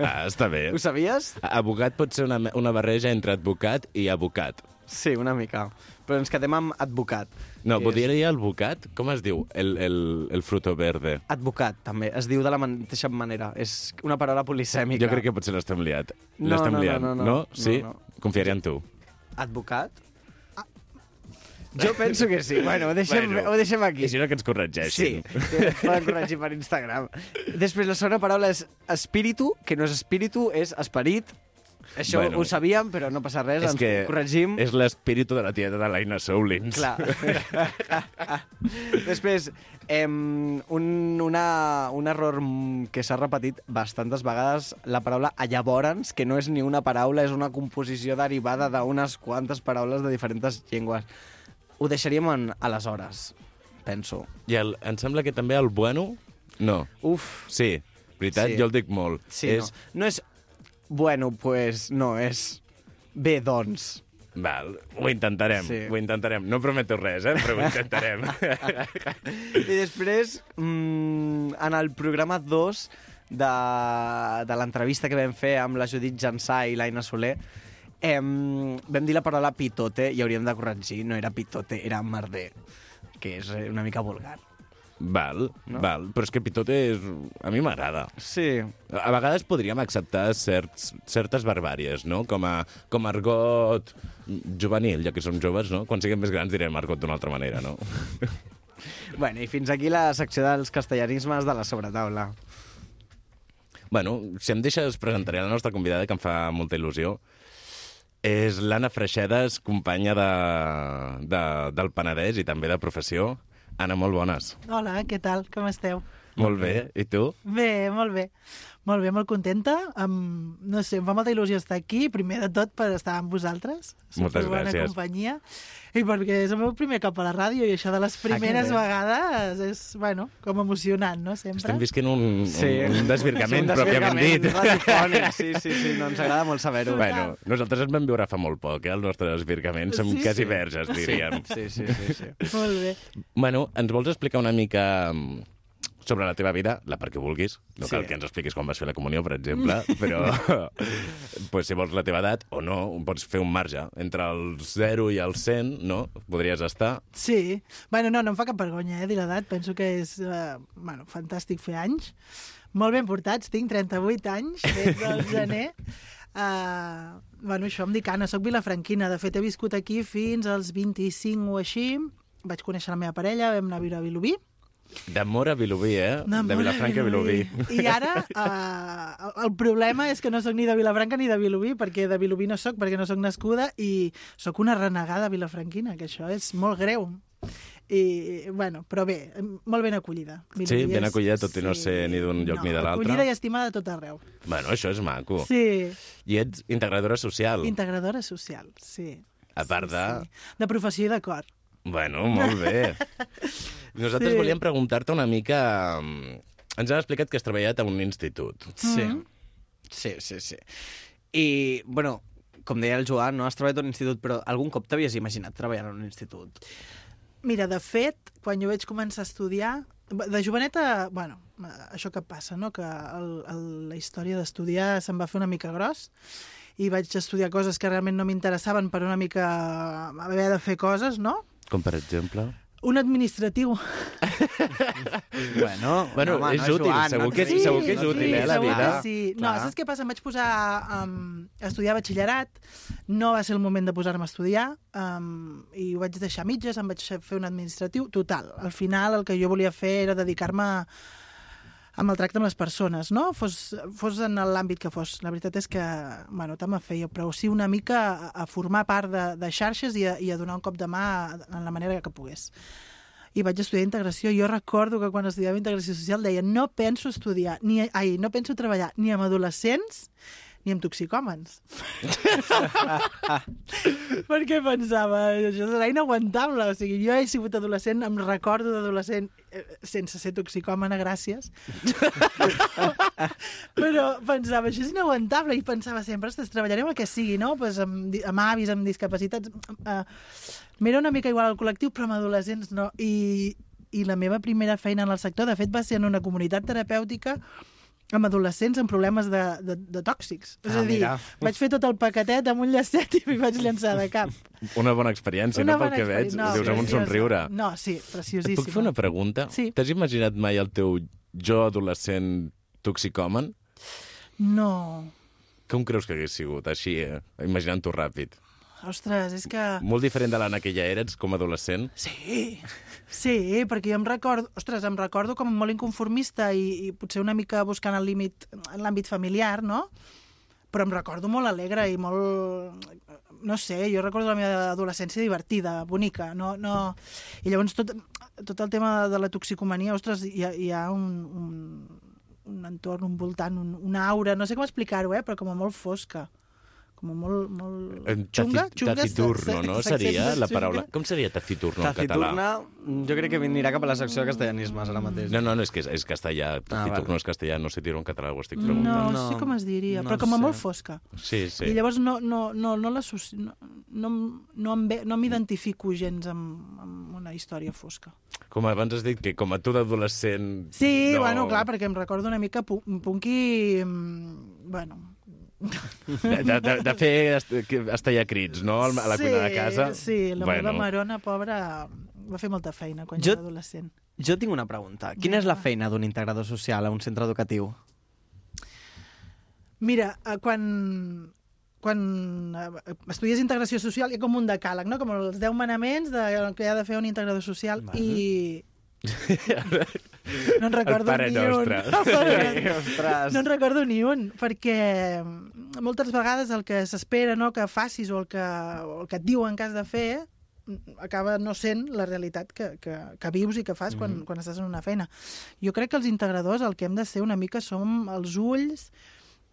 ah, està bé. Ho sabies? Abogat pot ser una, una barreja entre advocat i abocat. Sí, una mica. Però ens quedem amb advocat. No, podria és- dir advocat? Com es diu? El, el, el fruto verde. Advocat, també. Es diu de la mateixa manera. És una paraula polisèmica. Jo crec que potser l'estem liat. No, L'estem no, no, liant. no, no. no? Sí? No, Confiaré en tu. Advocat? Ah. Jo penso que sí. Bueno, ho deixem, Bueno, ho deixem aquí. I si no, que ens Sí, corregeixin. que ens poden corregir per Instagram. Després, la segona paraula és espíritu, que no és espíritu, és esperit. Això Bueno. ho sabíem, però no passa res, ens que corregim. és l'espíritu de la tieta de l'Aina Soulins. Clar. *laughs* Després, em, un, una, un error que s'ha repetit bastantes vegades, la paraula allavorens, que no és ni una paraula, és una composició derivada d'unes quantes paraules de diferents llengües. Ho deixaríem en aleshores, penso. I el, em sembla que també el bueno... No. Uf, Sí, veritat? Sí. Jo el dic molt. sí, és, no. No és, bueno, pues no, és bé, doncs. Val, ho intentarem, Sí. ho intentarem. No prometo res, eh? però ho intentarem. *laughs* I després, mm, en el programa 2 de, de l'entrevista que vam fer amb la Judit Jansà i l'Aina Soler, em, vam dir la paraula pitote i hauríem de corregir, no era pitote, era merder, que és eh, una mica vulgar. Val, No? val, però és que Pitote és... a mi m'agrada. Sí, A vegades podríem acceptar certs, certes barbàries, no? Com a, com a argot juvenil, ja que som joves, no? Quan siguem més grans direm argot d'una altra manera, no? *laughs* bueno, i fins aquí la secció dels castellanismes de la sobretaula. Bueno, si em deixes, presentaré la nostra convidada, que em fa molta il·lusió. És l'Anna Freixedes, companya de, de, del Penedès i també de professió. Anna, molt bones. Hola, què tal? Com esteu? Molt bé. I tu? Bé, molt bé. Molt bé, molt contenta. Um, no sé, em fa molta il·lusió estar aquí, primer de tot per estar amb vosaltres. Moltes Superbona gràcies. companyia. I perquè és el meu primer cop a la ràdio i això de les primeres bé. vegades és, bueno, com emocionant, no? Sempre. Estem visquent un, un, *laughs* un desvirgament, un pròpiament dit. sí, *laughs* sí, sí, no, ens agrada molt saber-ho. Bueno, nosaltres ens vam viure fa molt poc, eh, el nostre desvircament. Som Sí, quasi sí. verges, diríem. Sí, sí, sí, sí. Molt bé. Bueno, ens vols explicar una mica mm, sobre la teva vida, la part que vulguis. No Sí. cal que ens expliquis quan vas fer la comunió, per exemple, *laughs* però pues, si vols la teva edat o no, pots fer un marge. Entre el 0 i el 100, no? Podries estar... Sí. Bueno, no, no em fa cap vergonya, eh, dir l'edat. Penso que és, eh, bueno, fantàstic fer anys. Molt ben portats, tinc 38 anys, des del *laughs* gener. Uh, bueno, això em dic Anna, soc vilafranquina. De fet, he viscut aquí fins als 25 o així. Vaig conèixer la meva parella, vam anar a viure a Vilobí. D'amor a Vilobí, eh? De Vilafranca a Vilobí. I ara, uh, el problema és que no sóc ni de Vilafranca ni de Vilobí, perquè de Vilobí no sóc, perquè no sóc nascuda, i sóc una renegada vilafranquina, que això és molt greu. I, bueno, però bé, molt ben acollida. Sí, ben acollida, tot i no ser ni d'un lloc no, ni de l'altre. Acollida i estimada tot arreu. Bueno, això és maco. Sí, I ets integradora social. integradora social, sí. A part de... Sí. De professió i de cor. Bueno, molt bé. *laughs* Nosaltres Sí. volíem preguntar-te una mica... mm, Ens han explicat que has treballat a un institut. Sí. Sí, sí, sí. I, bueno, com deia el Joan, no has treballat a un institut, però algun cop t'havies imaginat treballar en un institut? Mira, de fet, quan jo vaig començar a estudiar, de joveneta, bueno, això que passa, no? que el, el, la història d'estudiar se'm va fer una mica gros i vaig estudiar coses que realment no m'interessaven per una mica haver de fer coses, no? Com per exemple? Un administratiu. *laughs* Bueno, Bueno, home, és no, útil, Joan, segur no que- riguis, segur que és útil, riguis. eh, la vida. sí. No, Clar. saps què passa? Em vaig posar um, a estudiar batxillerat, no va ser el moment de posar-me a estudiar, um, i ho vaig deixar a mitges, em vaig fer un administratiu. Total, al final el que jo volia fer era dedicar-me amb el tracte amb les persones, no? Fos, fos en l'àmbit que fos. La veritat és que, bueno, me feia, però sí una mica a, a formar part de, de xarxes i a, i a donar un cop de mà en la manera que pogués i vaig estudiar integració. Jo recordo que quan estudiava integració social deia no penso estudiar, ni, ai, no penso treballar ni amb adolescents ni amb toxicòmens. *laughs* Perquè pensava, això serà inaguantable. O sigui, jo he sigut adolescent, em recordo d'adolescent eh, sense ser toxicòmena, gràcies. *laughs* Però pensava, això és inaguantable. I pensava sempre, ostres, treballaré amb el que sigui, no? Pues amb, amb avis, amb discapacitats... Eh, M'era una mica igual al col·lectiu, però amb adolescents no. I, I la meva primera feina en el sector, de fet, va ser en una comunitat terapèutica amb adolescents amb problemes de, de, de tòxics. És Ah, a dir, mira. vaig fer tot el paquetet amb un llacet i m'hi vaig llançar de cap. *laughs* Una bona experiència, Una no? Pel bona que veig, ho dius amb un somriure. No, sí, Et preciosíssima. puc fer una pregunta? Sí. T'has imaginat mai el teu jo adolescent toxicòmen? No. Com creus que hagués sigut, així, eh? imaginant-ho ràpid? Ostres, és que... Molt diferent de l'Anna que ja eres com a adolescent? Sí, sí, perquè jo em recordo, ostres, em recordo com molt inconformista i, i potser una mica buscant el límit en l'àmbit familiar, no? Però em recordo molt alegre i molt... No sé, jo recordo la meva adolescència divertida, bonica, no... no... I llavors tot, tot el tema de la toxicomania, ostres, hi ha, hi ha un, un, un entorn, un voltant, un, una aura, no sé com explicar-ho, eh, però com a molt fosca com molt, molt xunga, xunga, Taciturno, no? se- se- Seria la paraula... Com seria taciturno en català? Taciturna, jo crec que anirà cap a la secció de castellanismes ara mateix. No, no, no, és que és, és castellà. Taciturno vale. és castellà, no sé dir-ho en català, ho estic No, preguntant. no sé com es diria, no però com a molt fosca. Sí, sí. I llavors no, no, no, no, l'associ- no, no, no, no m'identifico gens amb, amb una història fosca. Com abans has dit que com a tu d'adolescent... Sí, no... bueno, clar, perquè em recordo una mica pu punky... mm, Bueno, De, de, de, fer estallar crits, no? A la sí, cuina de casa. Sí, la bueno. meva marona, pobra, va fer molta feina quan Jo- jo era adolescent. Jo tinc una pregunta. Quina és la feina d'un integrador social a un centre educatiu? Mira, eh, quan, quan eh, estudies integració social hi ha com un decàleg, no? com els 10 manaments de, que ha de fer un integrador social Vale. i... *laughs* No en recordo ni Nostre. un. *laughs* Sí, ostres. No en recordo ni un, perquè mm, moltes vegades el que s'espera no, que facis o el que, o el que et diuen que has de fer mm, acaba no sent la realitat que, que, que vius i que fas quan, Mhm. quan estàs en una feina. Jo crec que els integradors el que hem de ser una mica som els ulls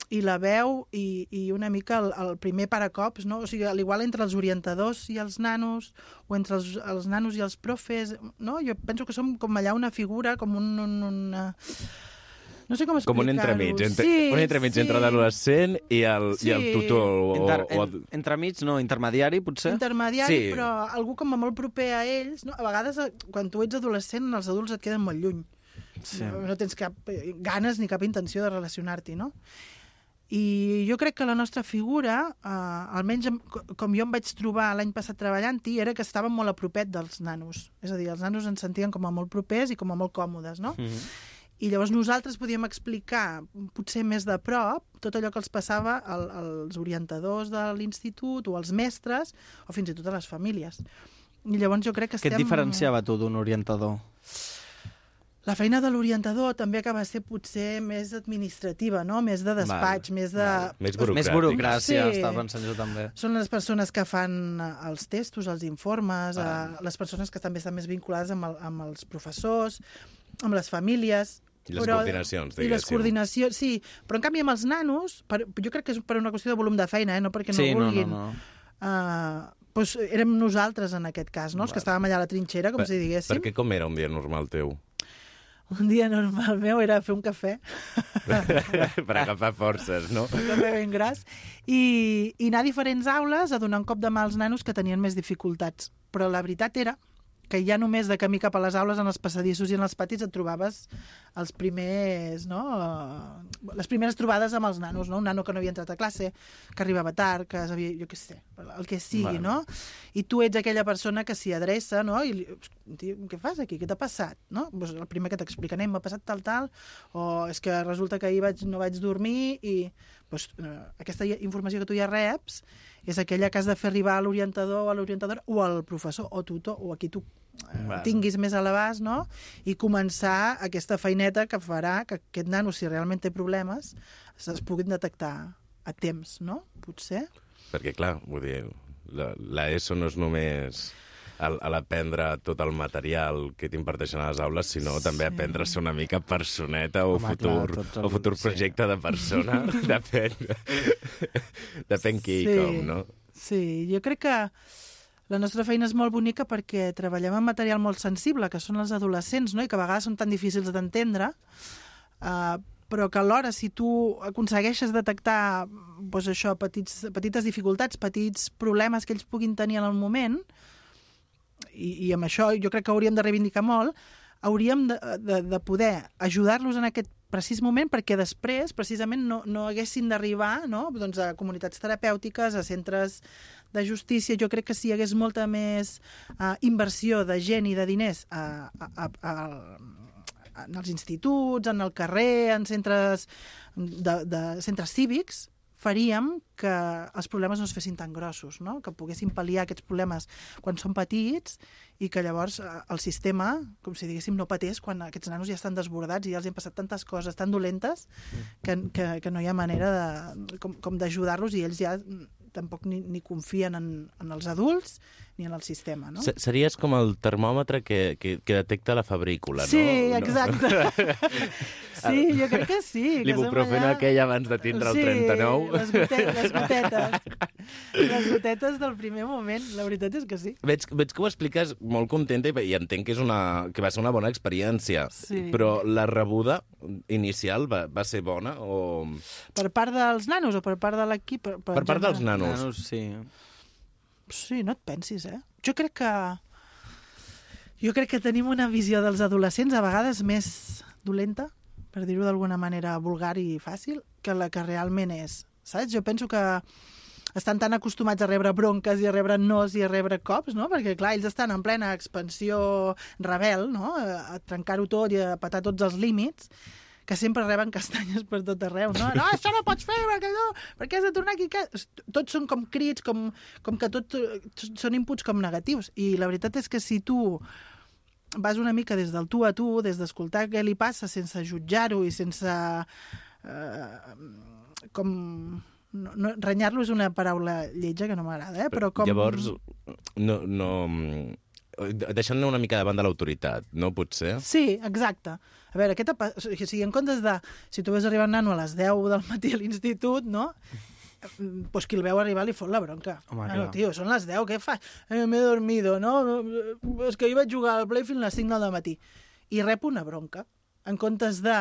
i la veu i, i una mica el, el primer paracops, no? O sigui, a l'igual entre els orientadors i els nanos o entre els, els nanos i els profes, no? Jo penso que som com allà una figura, com un, un, una... No sé com explicar-ho. Com un entremig, entre, sí, un entremig sí. entre l'adolescent i, el, i el Sí. tutor. O, Inter, o, en, entremig, no, intermediari, potser? intermediari, Sí. sí. però algú com a molt proper a ells. No? A vegades, eh, quan tu ets adolescent, els adults et queden molt lluny. Sí. No, no tens cap eh, ganes ni cap intenció de relacionar-t'hi, no? I jo crec que la nostra figura, eh, almenys com jo em vaig trobar l'any passat treballant-hi, era que estàvem molt a propet dels nanos. És a dir, els nanos ens sentien com a molt propers i com a molt còmodes, no? Mm -hmm. I llavors nosaltres podíem explicar, potser més de prop, tot allò que els passava al, als orientadors de l'institut o als mestres, o fins i tot a les famílies. I llavors jo crec que Què estem... et diferenciava tu d'un orientador? La feina de l'orientador també acaba de ser potser més administrativa, no? Més de despatx, més de... Més Més burocràtic. burocràcia, Sí. estava pensant jo també. Són les persones que fan eh, els testos, els informes, Ah. eh, les persones que també estan més vinculades amb, el, amb els professors, amb les famílies... I les coordinacions, I les diguéssim. coordinacions, sí. Però en canvi amb els nanos, per, jo crec que és per una qüestió de volum de feina, eh? no perquè no sí, no, no, vulguin. no. Uh, doncs érem nosaltres en aquest cas, no? els que estàvem allà a la trinxera, com Per- si diguéssim. Perquè com era un dia normal teu? Un dia normal meu era fer un cafè, *laughs* per agafar forces, no? un cafè ben gras, i, i anar a diferents aules a donar un cop de mà als nanos que tenien més dificultats. Però la veritat era que ja només de camí cap a les aules, en els passadissos i en els patis, et trobaves els primers, no? eh, les primeres trobades amb els nanos, no? Un nano que no havia entrat a classe, que arribava tard, que havia, jo què sé, el que sigui, Vale. no? I tu ets aquella persona que s'hi adreça, no? I "Tio, què fas aquí? Què t'ha passat? No? Pues el primer que t'explica, "Nen, m'ha passat tal, tal, o és que resulta que ahir vaig, no vaig dormir i pues, eh, aquesta informació que tu ja reps és aquella que has de fer arribar a l'orientador o a l'orientadora o al professor o tutor o a qui tu eh, Val. tinguis més a l'abast, no? I començar aquesta feineta que farà que aquest nano, si realment té problemes, es puguin detectar a temps, no? Potser. Perquè, clar, vull dir, la, la ESO no és només a l'aprendre tot el material que t'imparteixen a les aules, sinó Sí. també aprendre a ser una mica personeta o Home, futur, clar, el- o futur sí. projecte de persona. *laughs* Depèn, depèn qui i Sí. com, no? Sí, jo crec que la nostra feina és molt bonica perquè treballem amb material molt sensible, que són els adolescents, no? i que a vegades són tan difícils d'entendre, uh, però que alhora, si tu aconsegueixes detectar doncs això, petits, petites dificultats, petits problemes que ells puguin tenir en el moment, i, i amb això jo crec que hauríem de reivindicar molt, hauríem de, de, de poder ajudar-los en aquest precís moment perquè després, precisament, no, no haguessin d'arribar no? doncs a comunitats terapèutiques, a centres de justícia. Jo crec que si hi hagués molta més uh, inversió de gent i de diners a, a, a, a, en els instituts, en el carrer, en centres, de, de centres cívics, faríem que els problemes no es fessin tan grossos, no? que poguessin pal·liar aquests problemes quan són petits i que llavors eh, el sistema, com si diguéssim, no patés quan aquests nanos ja estan desbordats i ja els han passat tantes coses tan dolentes que, que, que no hi ha manera de, com, com d'ajudar-los i ells ja mm, tampoc ni, ni confien en, en els adults ni en el sistema, no? Se- Series com el termòmetre que, que, que detecta la febrícula, no? Sí, No? exacte. *laughs* sí, jo crec que sí. L'ibuprofeno allà- aquell abans de tindre sí, el 39. les, gotetes, les *laughs* gotetes. les gotetes del primer moment, la veritat és que sí. Veig, veig que ho expliques molt contenta i, i entenc que, és una, que va ser una bona experiència. Sí. Però la rebuda inicial va, va ser bona o... Per part dels nanos o per part de l'equip? Per, Per part dels nanos. Nanos, sí. Sí, no et pensis, eh? Jo crec que... Jo crec que tenim una visió dels adolescents a vegades més dolenta, per dir-ho d'alguna manera vulgar i fàcil, que la que realment és. Saps? Jo penso que estan tan acostumats a rebre bronques i a rebre nos i a rebre cops, no? Perquè, clar, ells estan en plena expansió rebel, no? A trencar-ho tot i a patar tots els límits, que sempre reben castanyes per tot arreu, no? No, això no pots fer, perquè no, perquè has de tornar aquí. Que... Tots són com crits, com, com que tot, tots són inputs com negatius. I la veritat és que si tu vas una mica des del tu a tu, des d'escoltar què li passa sense jutjar-ho i sense... Eh, com... No, no, Renyar-lo és una paraula lletja que no m'agrada, eh? però com... Llavors, no, no, deixant una mica de l'autoritat, no? Potser? Sí, exacte. A veure, què t'ha pas- o sigui, en comptes de... Si tu ves arribar un nano a les 10 del matí a l'institut, no? Pues qui el veu arribar li fot la bronca. Home, Bueno, clar. tio, són les 10, què fas? Eh, M'he dormido, no? És que jo vaig jugar al Play fins a les 5 del matí. I rep una bronca. En comptes de...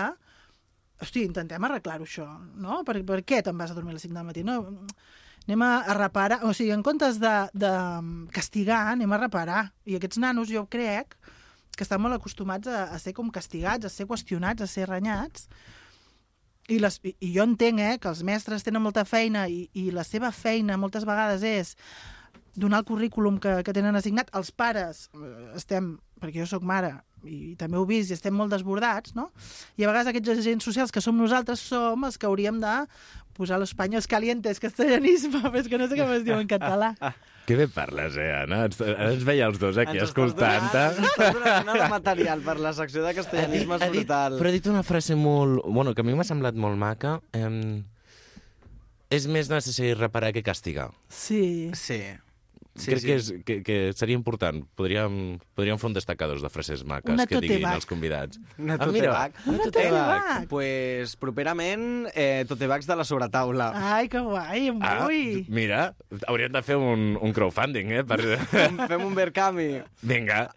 Hosti, intentem arreglar-ho, això, no? Per, per què te'n vas a dormir a les 5 del matí? No, anem a, a reparar... O sigui, en comptes de, de castigar, anem a reparar. I aquests nanos, jo crec, que estan molt acostumats a, a ser com castigats, a ser qüestionats, a ser renyats. I, les, i, jo entenc eh, que els mestres tenen molta feina i, i la seva feina moltes vegades és donar el currículum que, que tenen assignat. Els pares eh, estem, perquè jo sóc mare, i també ho he vist, i estem molt desbordats, no? I a vegades aquests agents socials que som nosaltres som els que hauríem de posar los paños calientes, castellanisme, però és *laughs* que no sé com es diu en català. Que bé parles, eh, Anna? Ens, ara ens veia els dos aquí escoltant-te. ens estàs donant una material per la secció de castellanisme Ha dit- brutal. Però ha dit una frase molt... Bueno, que a mi m'ha semblat molt maca. Eh, és més necessari reparar que castigar. Sí. Sí. Sí, Crec sí. Que, és, que, que seria important. Podríem, podríem fer un destacadors de frases maques Una que diguin els convidats. Una Ah, mira, tote-bag. Una tote-bag. pues, properament, eh, tote-bags de la sobretaula. Ai, que guai, em Ah, vull. mira, hauríem de fer un, un crowdfunding, eh? Per... Fem un Verkami. Vinga,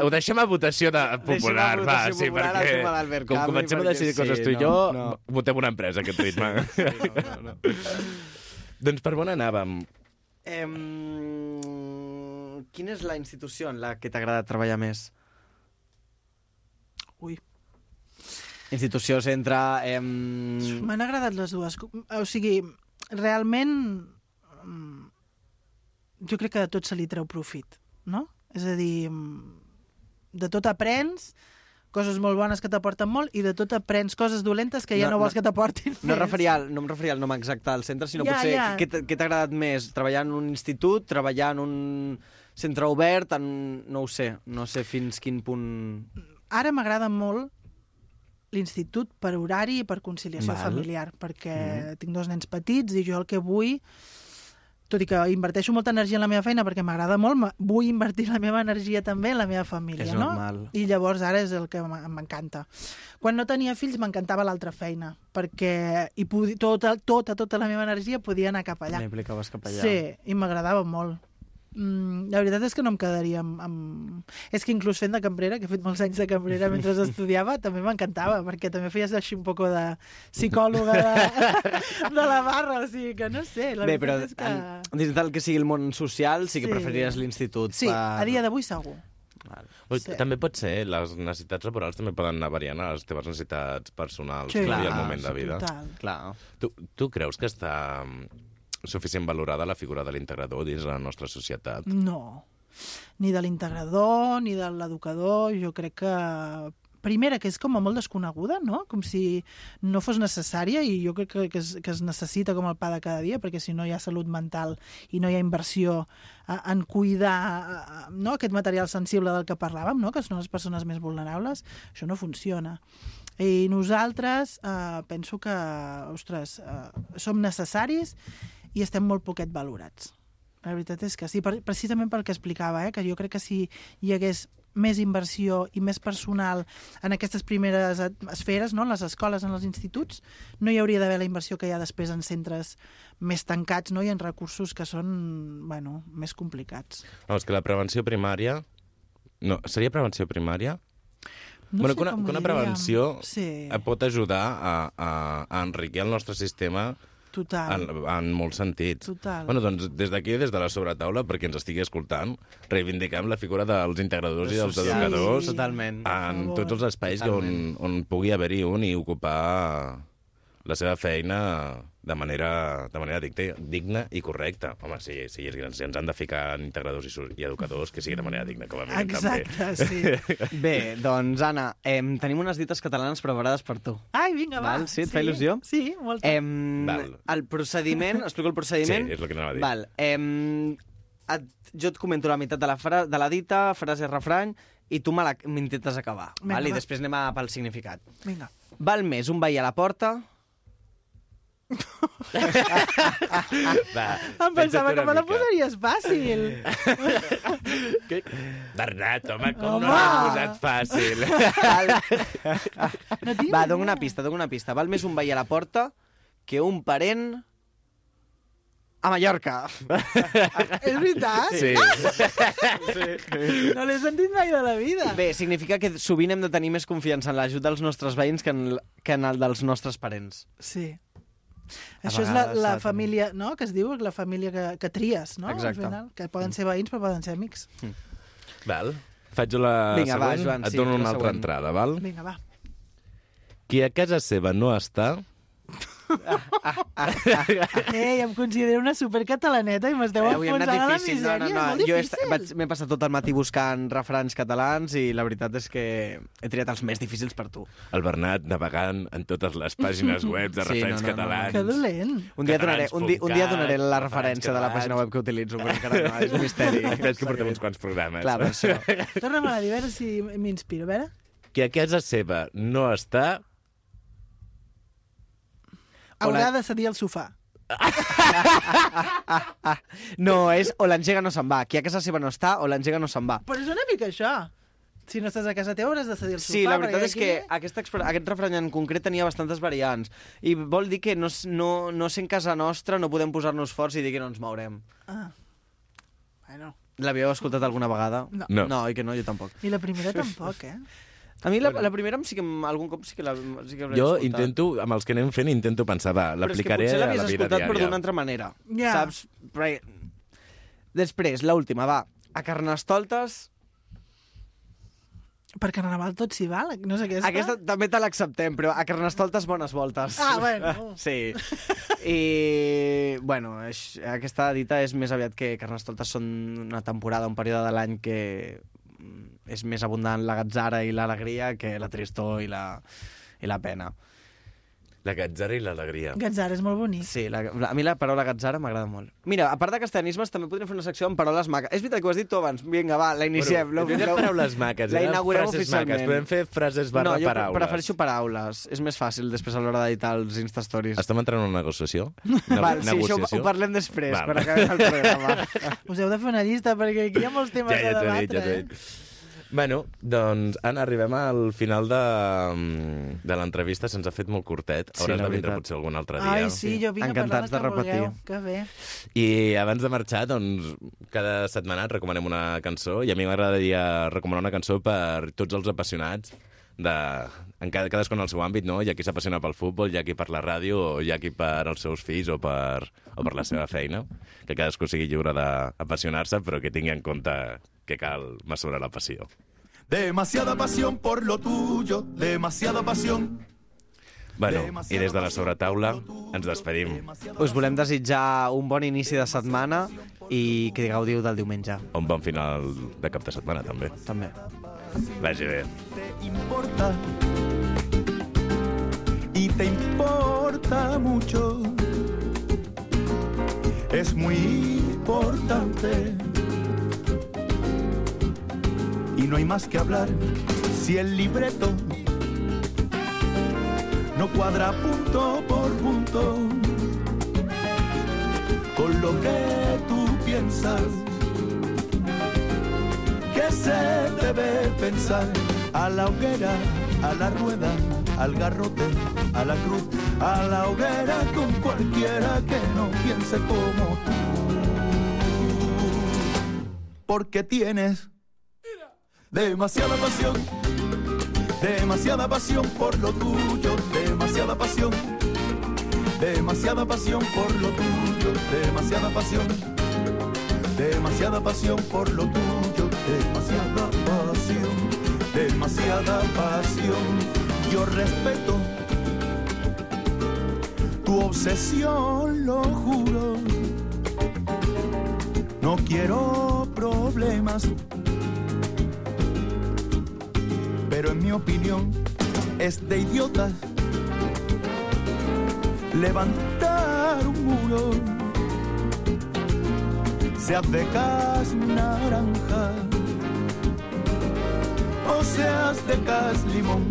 ho deixem a votació de popular, a va, votació sí, popular perquè com comencem a perquè decidir sí, coses tu i no, jo, no. votem una empresa a aquest ritme. Sí, no, no, no. *laughs* doncs per on anàvem? Em... Quina és la institució en la que t'agrada treballar més? Ui. Institució, centre... Em... M'han agradat les dues. O sigui, realment jo crec que de tot se li treu profit, no? És a dir, de tot aprens coses molt bones que t'aporten molt i de tot aprens coses dolentes que ja No, no, vols no- que t'aportin No, més. referia al, no em referia al nom exacte del centre, sinó Ja, potser ja. què t'ha agradat més? Treballar en un institut, treballar en un centre obert, en... no ho sé, no sé fins quin punt... Ara m'agrada molt l'institut per horari i per conciliació Val. familiar, perquè mm. tinc dos nens petits i jo el que vull, tot i que inverteixo molta energia en la meva feina perquè m'agrada molt, vull invertir la meva energia també en la meva família, És no? normal. I llavors ara és el que m'encanta. Quan no tenia fills m'encantava l'altra feina, perquè hi podi, tota, tota, tota la meva energia podia anar cap allà. Li aplicaves cap allà. Sí, i m'agradava molt. Mm, la veritat és que no em quedaria amb, amb... És que inclús fent de cambrera, que he fet molts anys de cambrera mentre *laughs* estudiava, també m'encantava, perquè també feies així un poco de psicòloga de, *laughs* de la barra, o sigui que no sé, la Bé, veritat però és que... en, dins del que sigui el món social sí que Sí. preferiries l'institut. Sí, per... a dia d'avui segur. Ui, Sí. També pot ser, les necessitats laborals també poden anar variant a les teves necessitats personals Sí. no? i Clar, el moment de vida. Total. Clar. Tu, tu creus que està suficient valorada la figura de l'integrador dins la nostra societat? No. Ni de l'integrador, ni de l'educador. Jo crec que primera, que és com a molt desconeguda, no? Com si no fos necessària i jo crec que, que, es, que es necessita com el pa de cada dia, perquè si no hi ha salut mental i no hi ha inversió a, en cuidar a, no? aquest material sensible del que parlàvem, no? que són les persones més vulnerables, això no funciona. I nosaltres eh, penso que, ostres, eh, som necessaris i estem molt poquet valorats. La veritat és que sí, per, precisament pel que explicava, eh, que jo crec que si hi hagués més inversió i més personal en aquestes primeres esferes, no? en les escoles, en els instituts, no hi hauria d'haver la inversió que hi ha després en centres més tancats no? i en recursos que són bueno, més complicats. No, és que la prevenció primària... No, seria prevenció primària? No bueno, sé que una, que una prevenció Sí, pot ajudar a, a, a enriquir el nostre sistema total. en, en molts sentits. Total. Bueno, doncs, des d'aquí, des de la sobretaula, perquè ens estigui escoltant, reivindiquem la figura dels integradors i dels educadors Sí. Totalment. en tots els espais on, on pugui haver-hi un i ocupar la seva feina de manera, de manera digna, digna i correcta. Home, si, si, és, si ens han de ficar en integradors i, i educadors, que sigui de manera digna, com a mínim Exacte, també. sí. *laughs* Bé, doncs, Anna, em, tenim unes dites catalanes preparades per tu. Ai, vinga, va. Val, sí, et fa il·lusió? Sí, molta. Em, Val. el procediment, *laughs* explico el procediment. Sí, és el que anava a dir. Val, em, et, jo et comento la meitat de la, fra, de la dita, frase refrany, i tu me la- m'intentes acabar. Vinga, val? I després anem a pel significat. Vinga. Val més un veí a la porta... Va, Em pensava que me la mica. posaries fàcil. Bernat, home, com Home. no l'has posat fàcil? No Va, dono una pista, dono una pista. Val més un veí a la porta que un parent a Mallorca. És veritat? Sí. No l'he sentit mai de la vida. Bé, significa que sovint hem de tenir més confiança en l'ajut dels nostres veïns que en, que en el dels nostres parents. Sí. Això és la, la de família, no?, que es diu, la família que, que tries, no? Exacte. Al final, que poden ser veïns, però poden ser amics. Val. Faig la Vinga, va, següent, Joan, et sí, dono una altra següent. entrada, val? Vinga, va. Qui a casa seva no està, Ei, em considero una supercatalaneta i m'esteu Eh, enfonsant a la difícil. misèria. No, no, no. Jo m'he passat tot el matí buscant refrans catalans i la veritat és que he triat els més difícils per tu. el Bernat navegant en totes les pàgines web de Sí, referents no, no, no, no. catalans. Que dolent. Un dia, donaré, un, di, un dia donaré la catalans referència de la pàgina web que utilitzo, però encara no, és *laughs* un misteri. Veig que portem uns quants programes. Clar, per això. Torna'm a dir, a veure si m'inspiro. A veure. Qui a casa seva no està, Hola. Haurà de cedir el sofà. *laughs* No, és o l'engega no se'n va. Qui a casa seva no està, o l'engega no se'n va. Però és una mica això. Si no estàs a casa teva hauràs de cedir el sofà. Sí, la veritat és que aquest, expre- aquest refrany en concret tenia bastantes variants. I vol dir que no, no, no sent casa nostra no podem posar-nos forts i dir que no ens mourem. Ah. Bueno, L'havíeu escoltat alguna vegada? No. No. No, oi que no? Jo tampoc. i la primera *laughs* tampoc, eh? A mi la, la primera sí que algun cop sí que la sí que jo escoltat. intento, amb els que anem fent, intento pensar, va, Però és que l'aplicaré potser a l'havies la vida escoltat però diària. d'una altra manera. Ja. Saps? Però... Després, l'última, va. A Carnestoltes, Per Carnaval tot s'hi val, no sé què és. aquesta també te l'acceptem, però a Carnestoltes bones voltes. Ah, bueno. *laughs* Sí. I, bueno, és, aquesta dita és més aviat que Carnestoltes són una temporada, un període de l'any que mm, és més abundant la gatzara i l'alegria que la tristor i la, i la pena. La gatzara i l'alegria. Gatzara és molt bonic. Sí, la, la, a mi la paraula gatzara m'agrada molt. Mira, a part de castellanismes, també podríem fer una secció amb paraules maques. És veritat que ho has dit tu abans. Vinga, va, la iniciem. Bueno, no paraules maques, la eren inaugurem frases oficialment. maques. Podem fer frases barra no, jo paraules. prefereixo paraules. És més fàcil després a l'hora d'editar els Instastories. Estem entrant en una negociació? *laughs* Ne Val, sí, això ho, negociació? ho parlem després, Val. quan acabem el programa. *laughs* Us heu de fer una llista, perquè aquí hi ha molts temes Ja, ja a t'ho he debatre. dit, ja t'ho he eh? Bueno, doncs, Anna, arribem al final de, mm, de l'entrevista. Se'ns ha fet molt curtet. Sí, Hauràs la de vindre veritat. potser algun altre dia. Ai, sí, jo vinc Encantats a de parlar repetir. Que, que bé. I abans de marxar, doncs, cada setmana et recomanem una cançó i a mi m'agradaria recomanar una cançó per tots els apassionats de, en cada, cadascun al seu àmbit, no? Hi ha qui s'apassiona pel futbol, hi ha qui per la ràdio, o hi ha qui per els seus fills o per, o per la seva feina. Que cadascú sigui lliure d'apassionar-se, però que tingui en compte que cal mesurar la passió. Demasiada pasión por lo tuyo, demasiada pasión. Bueno, i des de la sobretaula ens despedim. Us volem desitjar un bon inici de setmana i que gaudiu del diumenge, Un bon final de cap de setmana, també. també. Vagi bé. Te importa y te importa mucho. Es muy importante. Y no hay más que hablar si el libreto no cuadra punto por punto con lo que tú piensas que se debe pensar a la hoguera, a la rueda, al garrote, a la cruz, a la hoguera con cualquiera que no piense como tú. Porque tienes demasiada pasión, demasiada pasión por lo tuyo, demasiada pasión, demasiada pasión por lo tuyo, demasiada pasión demasiada pasión por lo tuyo, demasiada pasión, demasiada pasión. Yo respeto tu obsesión, lo juro. No quiero problemas, pero en mi opinión es de idiotas levantar un muro se hace gas seas de Cas Limón,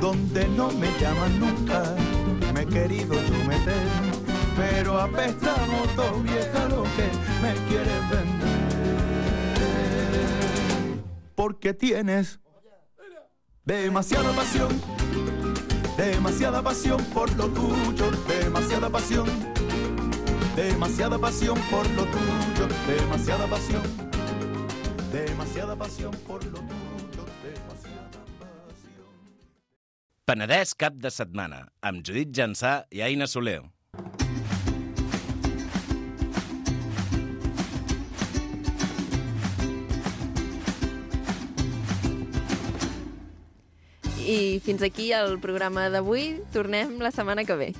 donde no me llaman nunca. Me he querido yo meter, pero apesta moto vieja lo que me quieres vender. Porque tienes demasiada pasión, demasiada pasión por lo tuyo, demasiada pasión, demasiada pasión por lo tuyo, demasiada pasión, demasiada pasión por lo tuyo, Penedès cap de setmana, amb Judit Jansà i Aina Soler. I fins aquí el programa d'avui. Tornem la setmana que ve.